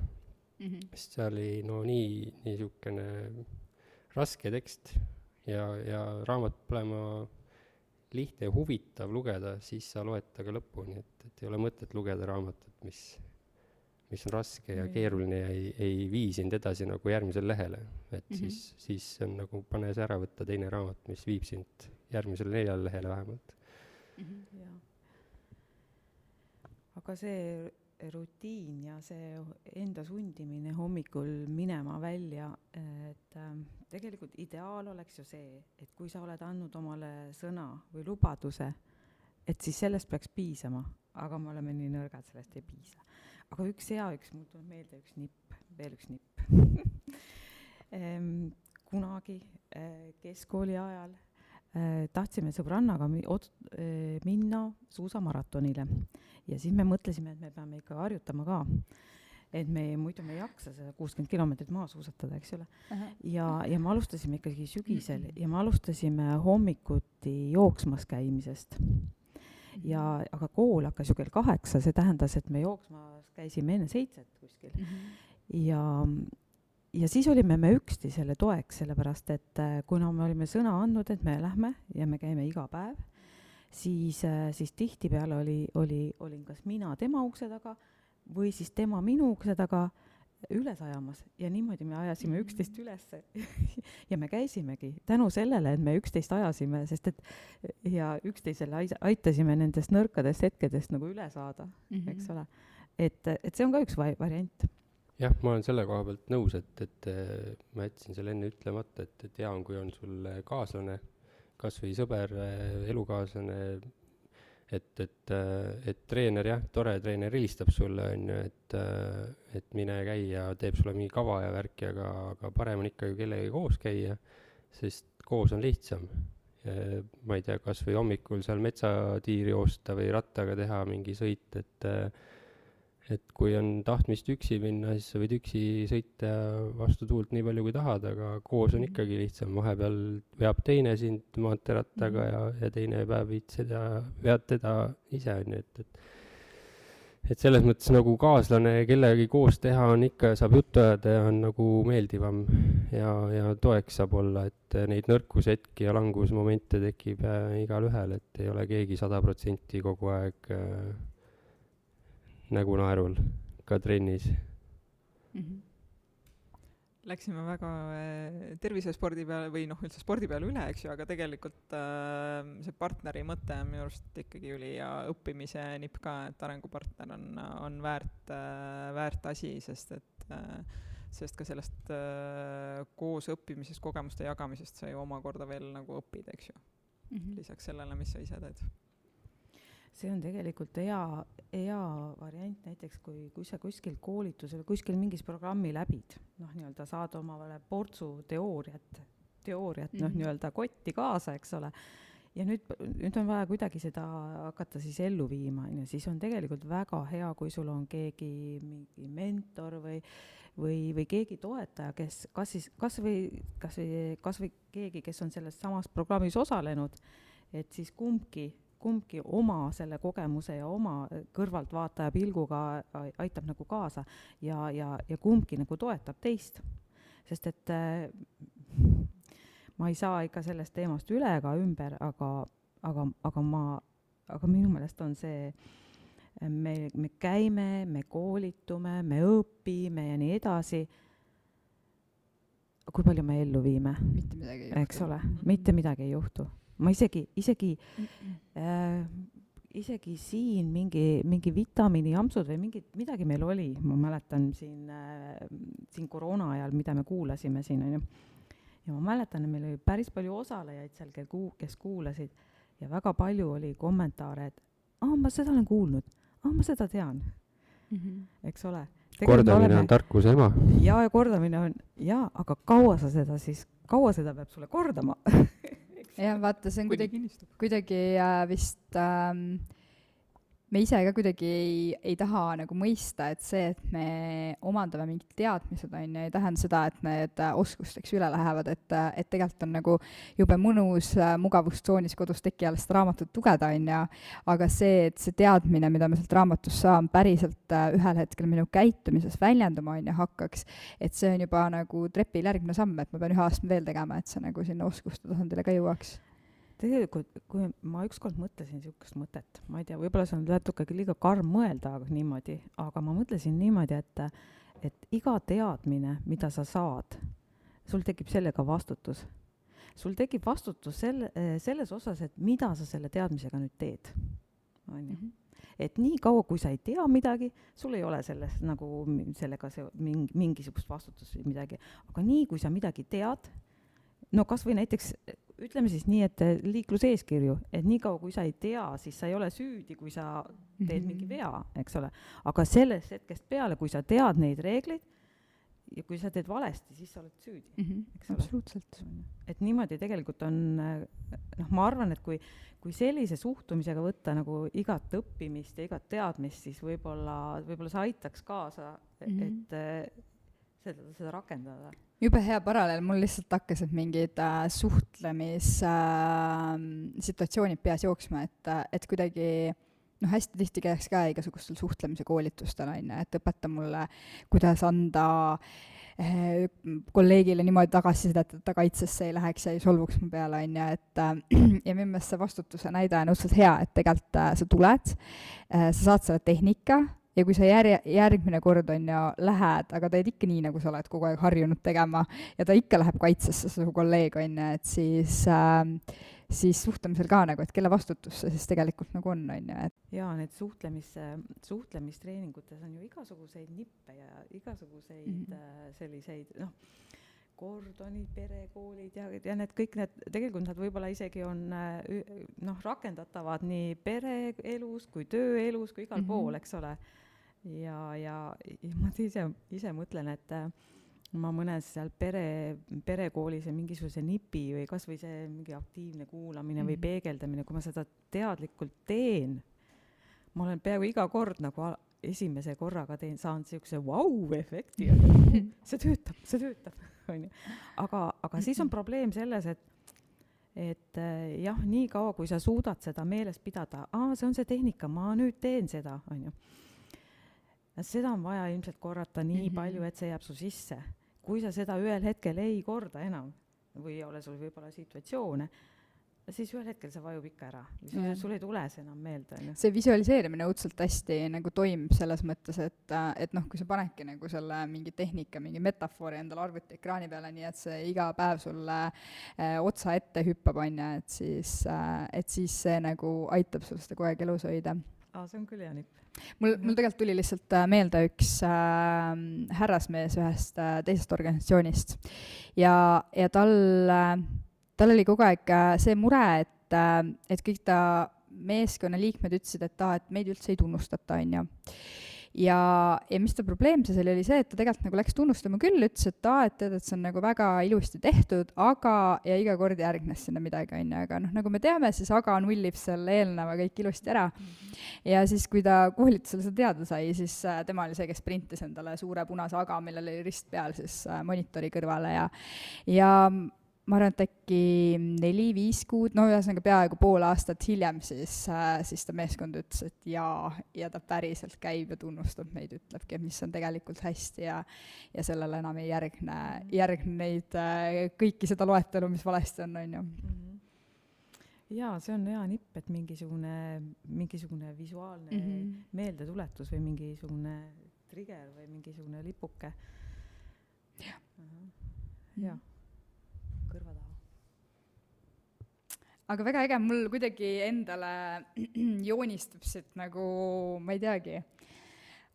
mm, -hmm. sest see oli no nii, nii niisugune raske tekst ja, ja raamat pole ma lihtne ja huvitav lugeda, siis sa loed ta ka lõpuni, et, et ei ole mõtet lugeda raamatut, mis mis on raske ja keeruline ja ei, ei vii sind edasi nagu järgmisele lehele. et mm -hmm. siis, siis on nagu pane see ära võtta, teine raamat, mis viib sind järgmisele neljale lehele vähemalt mm. -hmm. aga see rutiin ja see enda sundimine hommikul minema välja, et äh, tegelikult ideaal oleks ju see, et kui sa oled andnud omale sõna või lubaduse, et siis sellest peaks piisama, aga me oleme nii nõrgad, sellest ei piisa. Aga üks hea, üks, mul tuleb meelde üks nipp, veel üks nipp. Kunagi eh, keskkooli ajal tahtsime sõbrannaga eh, minna suusamaratonile ja siis me mõtlesime, et me peame ikka harjutama ka. et me muidu me ei jaksa seda kuuskümmend kilomeetrit maha suusatada, eks ole ja, ja me alustasime ikkagi sügisel ja me alustasime hommikuti jooksmas käimisest ja, aga kool hakkas ju kell kaheksa, see tähendas, et me jooksmas käisime enne seitset kuskil mm. -hmm. ja, ja siis olime me üksteisele toeks, sellepärast et äh, kuna me olime sõna andnud, et me lähme ja me käime iga päev, siis, äh, siis tihtipeale oli, oli, olin kas mina tema ukse taga või siis tema minu ukse taga üles ajamas ja niimoodi me ajasime üksteist ülesse ja me käisimegi tänu sellele, et me üksteist ajasime, sest et ja üksteisele aitasime nendest nõrkadest hetkedest nagu üle saada mm, -hmm. eks ole. et, et see on ka üks va variant. Jah, ma olen selle koha pealt nõus, et, et äh, ma jätsin selle enne ütlemata, et, et hea on, kui on sul kaaslane, kas või sõber, äh, elukaaslane, et, et, et treener jah, tore treener helistab sulle, on ju, et, et mine käi ja teeb sulle mingi kava ja värki, aga, aga parem on ikkagi kellegagi koos käia, sest koos on lihtsam. ma ei tea, kas või hommikul seal metsatiiri joosta või rattaga teha mingi sõit, et et kui on tahtmist üksi minna, siis sa võid üksi sõita vastu tuult nii palju, kui tahad, aga koos on ikkagi lihtsam, vahepeal veab teine sind maanteerattaga -hmm. ja, ja teine päev viid seda, vead teda ise, on ju, et, et et selles mõttes nagu kaaslane kellegagi koos teha on ikka, saab juttu ajada ja on nagu meeldivam ja, ja toeks saab olla, et neid nõrkushetki ja langusmomente tekib äh, igalühel, et ei ole keegi sada protsenti kogu aeg äh, nägu naerul ka trennis mm. -hmm. Läksime väga äh, tervisespordi peale või noh, üldse spordi peale üle, eks ju, aga tegelikult äh, see partneri mõte on minu arust ikkagi ülihea õppimise nipp ka, et arengupartner on, on väärt äh,, väärt asi, sest et äh, sest ka sellest äh, koos õppimisest, kogemuste jagamisest sa ju omakorda veel nagu õpid, eks ju mm. -hmm. lisaks sellele, mis sa ise teed see on tegelikult hea, hea variant näiteks, kui, kui sa kuskil koolitusel, kuskil mingis programmi läbid, noh, nii-öelda saad omale portsu teooriat, teooriat mm -hmm. noh, mhm. nii-öelda kotti kaasa, eks ole, ja nüüd, nüüd on vaja kuidagi seda hakata siis ellu viima, on ju, siis on tegelikult väga hea, kui sul on keegi, mingi mentor või või, või keegi toetaja, kes kas siis, kas või, kas või, kas või keegi, kes on selles samas programmis osalenud, et siis kumbki kumbki oma selle kogemuse ja oma kõrvaltvaataja pilguga aitab nagu kaasa ja, ja, ja kumbki nagu toetab teist. sest et äh, ma ei saa ikka sellest teemast üle ega ümber, aga, aga, aga ma, aga minu meelest on see, me, me käime, me koolitume, me õpime ja nii edasi kui palju me ellu viime? mitte midagi ei juhtu. eks ole, mitte midagi ei juhtu ma isegi, isegi. Äh, isegi siin mingi, mingi vitamiinijampsud või mingid, midagi meil oli, ma mäletan siin äh,, siin koroona ajal, mida me kuulasime siin, on ju. ja ma mäletan, et meil oli päris palju osalejaid seal, kel kuu-, kes kuulasid ja väga palju oli kommentaare, et aa, ma seda olen kuulnud, aa, ma seda tean mm. -hmm. eks ole. kordamine oleme, on tarkuse ema. jaa, ja kordamine on, jaa, aga kaua sa seda siis, kaua seda peab sulle kordama jah, vaata, see on kuidagi, kuidagi äh, vist ähm, me ise ka kuidagi ei, ei taha nagu mõista, et see, et me omandame mingid teadmised, on ju, ei tähenda seda, et need oskusteks üle lähevad, et, et tegelikult on nagu jube mõnus mugavustsoonis kodus teki all seda raamatut lugeda, on ju, aga see, et see teadmine, mida ma sealt raamatust saan, päriselt ühel hetkel minu käitumises väljenduma, on ju, hakkaks, et see on juba nagu trepil järgmine samm, et ma pean ühe astme veel tegema, et see nagu sinna oskuste tasandile ka jõuaks tegelikult, kui ma ükskord mõtlesin niisugust mõtet, ma ei tea, võib-olla see on natukene liiga karm mõelda niimoodi, aga ma mõtlesin niimoodi, et, et iga teadmine, mida sa saad, sul tekib sellega vastutus. sul tekib vastutus selle, selles osas, et mida sa selle teadmisega nüüd teed, on ju mhm. et niikaua, kui sa ei tea midagi, sul ei ole selles nagu sellega see mingi, mingisugust vastutust või midagi, aga nii, kui sa midagi tead, no kas või näiteks ütleme siis nii, et liikluseeskirju, et niikaua, kui sa ei tea, siis sa ei ole süüdi, kui sa teed mm -hmm. mingi vea, eks ole. aga sellest hetkest peale, kui sa tead neid reegleid ja kui sa teed valesti, siis sa oled süüdi mm, -hmm. eks ole. absoluutselt. et niimoodi tegelikult on, noh, ma arvan, et kui, kui sellise suhtumisega võtta nagu igat õppimist ja igat teadmist, siis võib-olla, võib-olla see aitaks kaasa mm, -hmm. et seda, seda rakendada. Jube hea paralleel, mul lihtsalt hakkasid mingid äh, suhtemissituatsioonid äh, peas jooksma, et, äh, et kuidagi noh, hästi tihti käiks ka igasugustel suhtlemise koolitustel, on ju, et õpeta mulle, kuidas anda äh, kolleegile niimoodi tagasisidet, et ta kaitsesse ei läheks ja ei solvuks mu peale, on ju, et äh, ja minu meelest see vastutuse näide on õudselt hea, et tegelikult äh, sa tuled äh,, sa saad selle tehnika ja kui sa järje, järgmine kord, on ju, lähed, aga teed ikka nii, nagu sa oled kogu aeg harjunud tegema ja ta ikka läheb kaitsesse, su kolleeg, on ju, et siis äh, siis suhtlemisel ka nagu, et kelle vastutus see siis tegelikult nagu on, on ju, et jaa, need suhtlemis, suhtlemistreeningutes on ju igasuguseid nippe ja igasuguseid mm -hmm. selliseid noh, kordonid, perekoolid ja, ja need kõik need, tegelikult nad võib-olla isegi on äh, noh, rakendatavad nii pereelus kui tööelus kui igal mm -hmm. pool, eks ole ja, ja, ja ma ise, ise mõtlen, et äh, ma mõnes seal pere, perekoolis ja mingisuguse nipi või kas või see mingi aktiivne kuulamine mm -hmm. või mhm. peegeldamine, kui ma seda teadlikult teen, ma olen peaaegu iga kord nagu esimese korraga teen, saan niisuguse vau-efekti wow, see töötab, see töötab, on ju. aga, aga siis on probleem selles, et et äh, jah, niikaua, kui sa suudad seda meeles pidada, aa, see on see tehnika, ma nüüd teen seda, on ju seda on vaja ilmselt korrata nii mm -hmm. palju, et see jääb su sisse. kui sa seda ühel hetkel ei korda enam või ei ole sul võib-olla situatsioone, siis ühel hetkel see vajub ikka ära. sul ei tule see enam meelde, on ju. see visualiseerimine õudselt hästi nagu toimib selles mõttes, et, et noh, kui sa panedki nagu selle mingi tehnika, mingi metafoori endale arvutiekraani peale, nii et see iga päev sulle äh, otsa ette hüppab, on ju, et siis äh,, et siis see nagu aitab sul seda kogu aeg elus hoida. aa, see on küll hea nipp mul, mul tegelikult tuli lihtsalt äh, meelde üks äh, härrasmees ühest äh, teisest organisatsioonist. Ja, ja tal äh,, tal oli kogu aeg äh, see mure, et äh,, et kõik ta meeskonnaliikmed ütlesid, et aa, et meid üldse ei tunnustata, on ju ja, ja mis ta probleem siis oli, oli see, et ta tegelikult nagu läks tunnustama küll, ütles, et aa, et tead, et see on nagu väga ilusti tehtud, aga, ja iga kord järgnes sinna midagi, on ju, aga noh, nagu me teame, siis aga nullib selle eelneva kõik ilusti ära. Ja siis, kui ta koolitusel seda teada sai, siis äh, tema oli see, kes printis endale suure punase aga, millel oli rist peal siis äh, monitori kõrvale ja, ja ma arvan, et äkki neli-viis kuud, no ühesõnaga peaaegu pool aastat hiljem siis äh,, siis ta meeskond ütles, et jaa, ja ta päriselt käib ja tunnustab meid, ütlebki, et mis on tegelikult hästi ja ja sellele enam ei järgne, järgne neid äh, kõiki seda loetelu, mis valesti on, on ju mhm. jaa, see on hea nipp, et mingisugune, mingisugune visuaalne mm -hmm. meeldetuletus või mingisugune trigger või mingisugune lipuke. jah. jah kõrva taha. Aga väga äge, mul kuidagi endale joonistub siit nagu, ma ei teagi,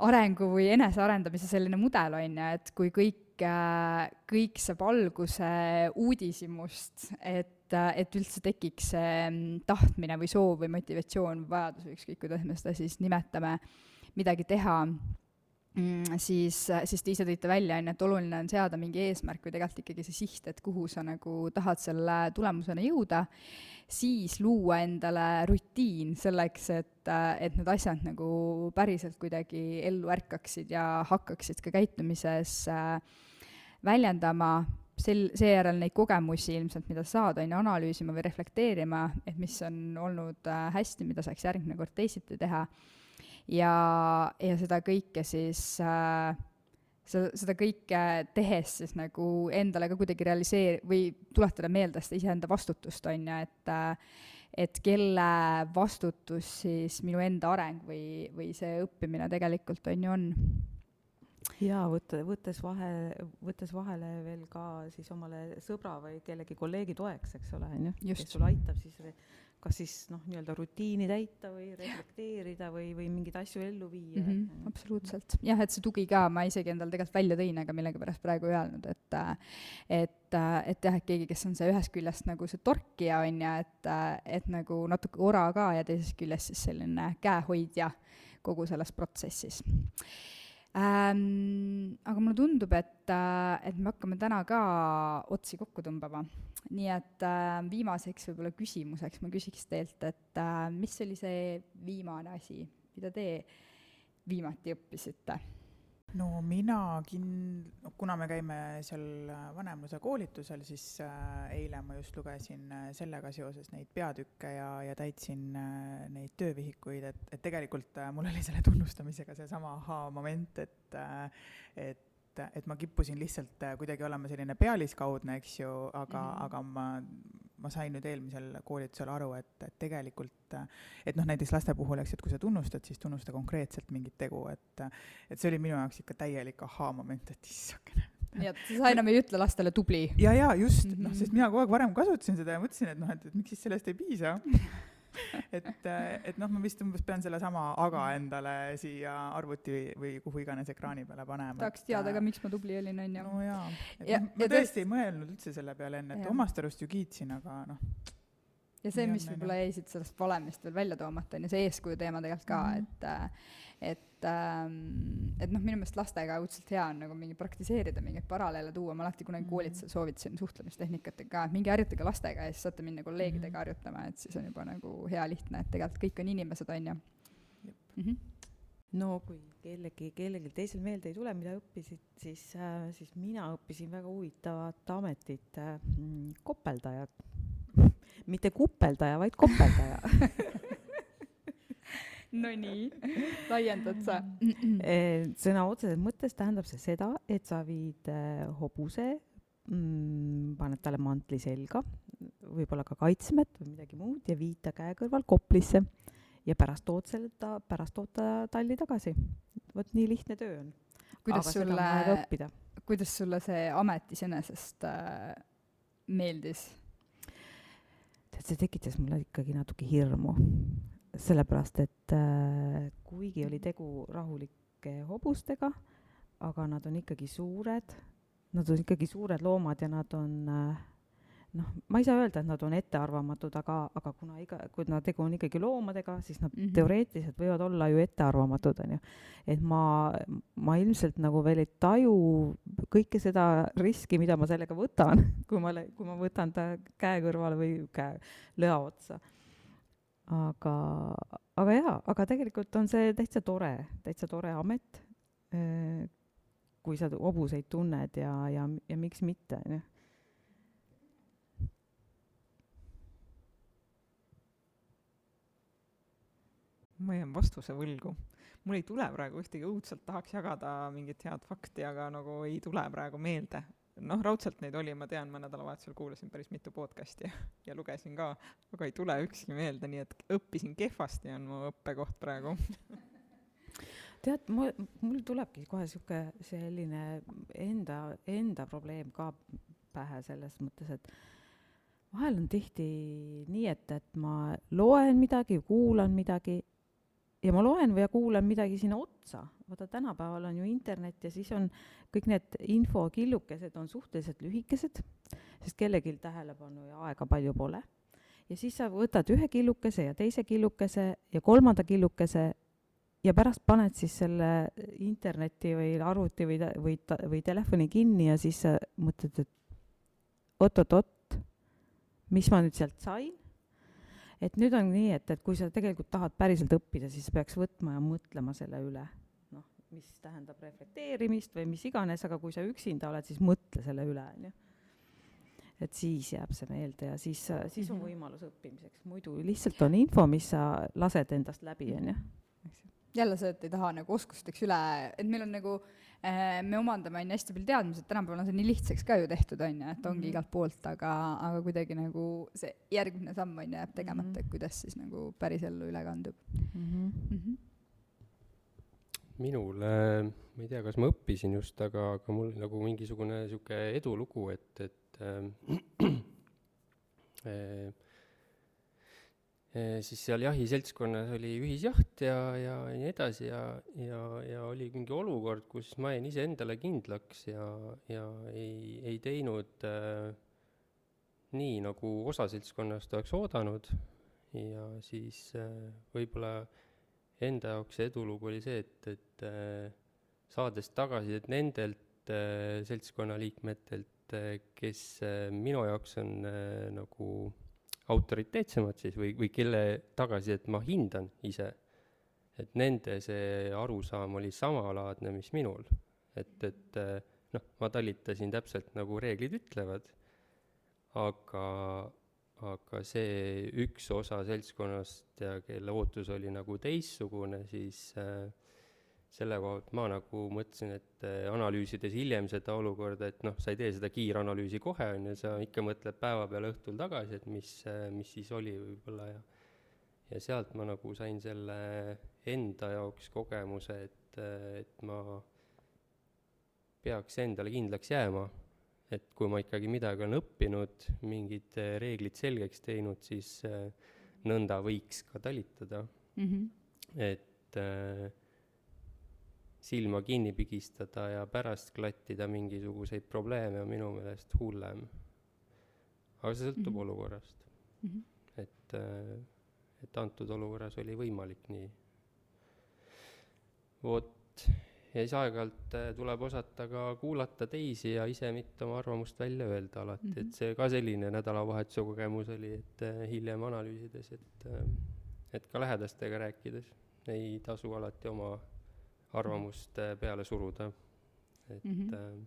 arengu või enesearendamise selline mudel, on ju, et kui kõik, äh, kõik saab alguse uudishimust, et et üldse tekiks see mm, tahtmine või soov või motivatsioon, vajadus või ükskõik, kuidas me seda siis nimetame, midagi teha mm, siis, siis te ise tõite välja, on ju, et oluline on seada mingi eesmärk või tegelikult ikkagi see siht, et kuhu sa nagu tahad selle tulemusena jõuda, siis luua endale rutiin selleks, et, et need asjad nagu päriselt kuidagi ellu ärkaksid ja hakkaksid ka käitumises äh, väljendama, sel, seejärel neid kogemusi ilmselt, mida saad, on ju, analüüsima või reflekteerima, et mis on olnud äh, hästi, mida saaks järgmine kord teisiti teha ja, ja seda kõike siis äh, seda, seda kõike tehes siis nagu endale ka kuidagi realiseer- või tuletada meelde seda iseenda vastutust, on ju, et äh, et kelle vastutus siis minu enda areng või, või see õppimine tegelikult on ju on. Jaa, võtta, võttes vahe, võttes vahele veel ka siis omale sõbra või kellegi kolleegi toeks, eks ole, on ju, kes sulle aitab siis kas siis noh, nii-öelda rutiini täita või reflekteerida või, või mingeid asju ellu viia mm. -hmm, absoluutselt, jah, et see tugi ka, ma isegi endale tegelikult välja tõin, aga millegipärast praegu ei öelnud, et et, et jah, et keegi, kes on see ühest küljest nagu see torkija, on ju, et, et nagu natuke ora ka ja teisest küljest siis selline käehoidja kogu selles protsessis ähm,. aga mulle tundub, et, et me hakkame täna ka otsi kokku tõmbama nii et äh, viimaseks võib-olla küsimuseks ma küsiks teilt, et äh, mis oli see viimane asi, mida te viimati õppisite? no mina kin-, kuna me käime seal vanemluse koolitusel, siis äh, eile ma just lugesin äh, sellega seoses neid peatükke ja, ja täitsin äh, neid töövihikuid, et, et tegelikult äh, mul oli selle tunnustamisega seesama ahaa-moment, et äh, et et, et ma kippusin lihtsalt äh, kuidagi olema selline pealiskaudne, eks ju, aga mm, -hmm. aga ma, ma sain nüüd eelmisel koolitusel aru, et, et tegelikult, äh, et noh, näiteks laste puhul, eks, et kui sa tunnustad, siis tunnusta konkreetselt mingit tegu, et et see oli minu jaoks ikka täielik ahaa-moment, et issakene nii et sa enam ei ütle lastele tubli? ja, ja just -hmm. noh, sest mina kogu aeg varem kasutasin seda ja mõtlesin, et noh, et, et miks siis sellest ei piisa et, äh, et noh, ma vist umbes pean sellesama aga endale siia arvuti või, kuhu iganes ekraani peale panema. tahaks teada ka, miks ma tubli olin, on ju. no jaa, et ja, ma tõesti ei mõelnud üldse selle peale enne, et omast arust ju kiitsin, aga noh. ja see, mis võib-olla jäi siit sellest valemist veel välja toomata, on ju see eeskuju teema tegelikult ka mm, -hmm. et äh, et et noh, minu meelest lastega õudselt hea on nagu mingi praktiseerida, mingeid paralleele tuua, ma alati kunagi koolitusel soovitasin suhtlemistehnikatega, et minge harjutage lastega ja siis saate minna kolleegidega mm -hmm. harjutama, et siis on juba nagu hea lihtne, et tegelikult kõik on inimesed, on ju. Mm -hmm. no kui kellegi, kellelgi teisel meelde ei tule, mida õppisid, siis äh,, siis mina õppisin väga huvitavat ametit äh,, kopeldajat. mitte kupeldaja, vaid kopeldaja Nonii, laiendad sa? Eh, sõna otseses mõttes tähendab see seda, et sa viid eh, hobuse mm,, paned talle mantli selga, võib-olla ka kaitsmed või midagi muud ja viid ta käe kõrval koplisse ja pärast tood selle ta, pärast tood ta talli tagasi. vot nii lihtne töö on. kuidas Aga sulle, kuidas sulle see amet iseenesest äh, meeldis? tead, see tekitas mulle ikkagi natuke hirmu sellepärast, et äh, kuigi oli tegu rahulike hobustega, aga nad on ikkagi suured, nad on ikkagi suured loomad ja nad on äh, noh, ma ei saa öelda, et nad on ettearvamatud, aga, aga kuna iga, kuna tegu on ikkagi loomadega, siis nad mm -hmm. teoreetiliselt võivad olla ju ettearvamatud, on ju. et ma, ma ilmselt nagu veel ei taju kõike seda riski, mida ma sellega võtan, kui ma, kui ma võtan ta käe kõrvale või käe lõa otsa aga, aga jaa, aga tegelikult on see täitsa tore, täitsa tore amet, kui sa hobuseid tunned ja, ja, ja miks mitte, on ju. ma jään vastuse võlgu. mul ei tule praegu ühtegi, õudselt tahaks jagada mingit head fakti, aga nagu ei tule praegu meelde noh, raudselt neid oli, ma tean, ma nädalavahetusel kuulasin päris mitu podcast'i ja, ja lugesin ka, aga ei tule ükski meelde, nii et õppisin kehvasti, on mu õppekoht praegu. Tead, mul, mul tulebki kohe sihuke selline enda, enda probleem ka pähe selles mõttes, et vahel on tihti nii, et, et ma loen midagi, kuulan midagi ja ma loen või kuulan midagi sinna otsa, vaata tänapäeval on ju internet ja siis on kõik need infokillukesed on suhteliselt lühikesed, sest kellelgi tähelepanu ja aega palju pole. ja siis sa võtad ühe killukese ja teise killukese ja kolmanda killukese ja pärast paned siis selle interneti või arvuti või, või, või telefoni kinni ja siis sa mõtled, et oot-oot-oot, mis ma nüüd sealt sain. Et nüüd on nii, et, et kui sa tegelikult tahad päriselt õppida, siis peaks võtma ja mõtlema selle üle. noh, mis tähendab reflekteerimist või mis iganes, aga kui sa üksinda oled, siis mõtle selle üle, on ju et siis jääb see meelde ja siis, siis on mhm. võimalus õppimiseks, muidu lihtsalt on info, mis sa lased endast läbi, on ju jälle see, et ei taha nagu oskusteks üle, et meil on nagu äh,, me omandame, on ju, hästi palju teadmisi, et tänapäeval on see nii lihtsaks ka ju tehtud, on ju, et ongi mm -hmm. igalt poolt, aga, aga kuidagi nagu see järgmine samm, on ju, jääb tegemata mm, -hmm. et kuidas siis nagu päris ellu üle kandub mm. -hmm. Mm -hmm. minul äh,, ma ei tea, kas ma õppisin just, aga, aga mul nagu mingisugune niisugune edulugu, et, et äh, äh, siis seal jahiseltskonnas oli ühisjaht ja, ja nii edasi ja, ja, ja oli mingi olukord, kus ma jäin iseendale kindlaks ja, ja ei, ei teinud äh, nii, nagu osa seltskonnast oleks oodanud. ja siis äh, võib-olla enda jaoks see edulugu oli see, et, et äh, saades tagasisidet nendelt äh, seltskonna liikmetelt äh,, kes äh, minu jaoks on äh, nagu autoriteetsemad siis või, või kelle tagasisidet ma hindan ise, et nende see arusaam oli samalaadne, mis minul. et, et noh, ma talitasin täpselt nagu reeglid ütlevad, aga, aga see üks osa seltskonnast ja kelle ootus oli nagu teistsugune, siis äh, selle koha pealt ma nagu mõtlesin, et äh, analüüsides hiljem seda olukorda, et noh, sa ei tee seda kiiranalüüsi kohe, on ju, sa ikka mõtled päeva peale õhtul tagasi, et mis, äh, mis siis oli võib-olla ja ja sealt ma nagu sain selle enda jaoks kogemuse, et, äh, et ma peaks endale kindlaks jääma. et kui ma ikkagi midagi olen õppinud, mingid reeglid selgeks teinud, siis nõnda võiks ka talitada mm. -hmm. et äh, silma kinni pigistada ja pärast klattida mingisuguseid probleeme on minu meelest hullem. aga see sõltub mm -hmm. olukorrast mm. -hmm. et, äh, et antud olukorras oli võimalik nii. vot, ja siis aeg-ajalt äh, tuleb osata ka kuulata teisi ja ise mitte oma arvamust välja öelda alati mm, -hmm. et see ka selline nädalavahetuse kogemus oli, et äh, hiljem analüüsides, et, et ka lähedastega rääkides ei tasu alati oma arvamust äh, peale suruda. et mm, -hmm.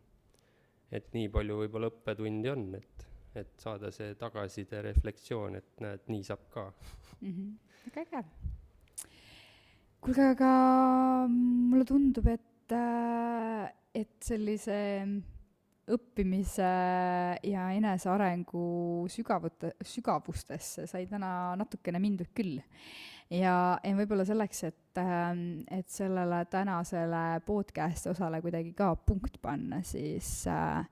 et nii palju võib-olla õppetundi on, et, et saada see tagasiside, reflektsioon, et näed, nii saab ka mm. -hmm. väga äge. kuulge, aga mulle tundub, et, äh, et sellise õppimise ja enesearengu sügavute, sügavustesse sai täna natukene mindud küll ja, ja võib-olla selleks, et, ähm, et sellele tänasele podcast'i osale kuidagi ka punkt panna, siis äh,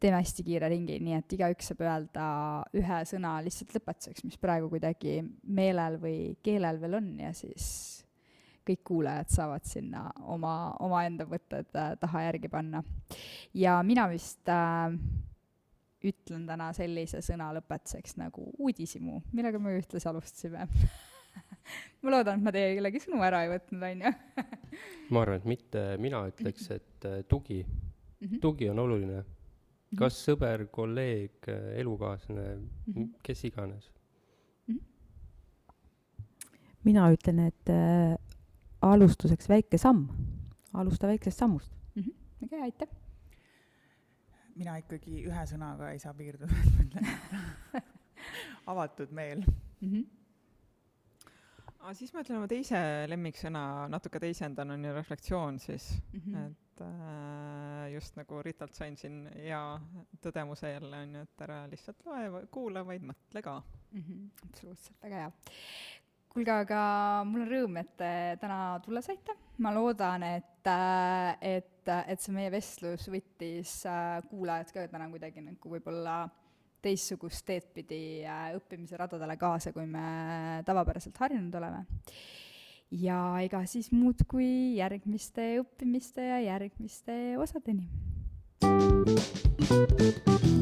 teeme hästi kiire ringi, nii et igaüks saab öelda ühe sõna lihtsalt lõpetuseks, mis praegu kuidagi meelel või keelel veel on ja siis kõik kuulajad saavad sinna oma, omaenda mõtted äh, taha järgi panna. ja mina vist äh, ütlen täna sellise sõna lõpetuseks nagu uudishimu, millega me ühtlasi alustasime ma loodan, et ma teie kellegi sõnu ära ei võtnud, on ju. ma arvan, et mitte mina ütleks, et äh, tugi mm, -hmm. tugi on oluline. Mhm. kas sõber, kolleeg, äh, elukaaslane mm, -hmm. kes iganes mm. -hmm. mina ütlen, et äh, alustuseks väike samm, alusta väiksest sammust mm. -hmm. väga hea, aitäh. mina ikkagi ühe sõnaga ei saa piirduda, ma ütlen avatud meel mm. -hmm aga siis ma ütlen oma teise lemmiksõna, natuke teisendan, on ju reflektsioon siis mm, -hmm. et äh, just nagu Ritalt sain siin hea tõdemuse jälle, on ju, et ära lihtsalt loe, kuula, vaid mõtle ka mm. -hmm. absoluutselt, väga hea. kuulge, aga mul on rõõm, et te täna tulla saite, ma loodan, et, äh, et, et see meie vestlus võttis äh, kuulajad ka täna kuidagi nagu võib-olla äh, teistsugust teed pidi äh, õppimise radadele kaasa, kui me tavapäraselt harjunud oleme. ja ega siis muud kui järgmiste õppimiste ja järgmiste osadeni. thank you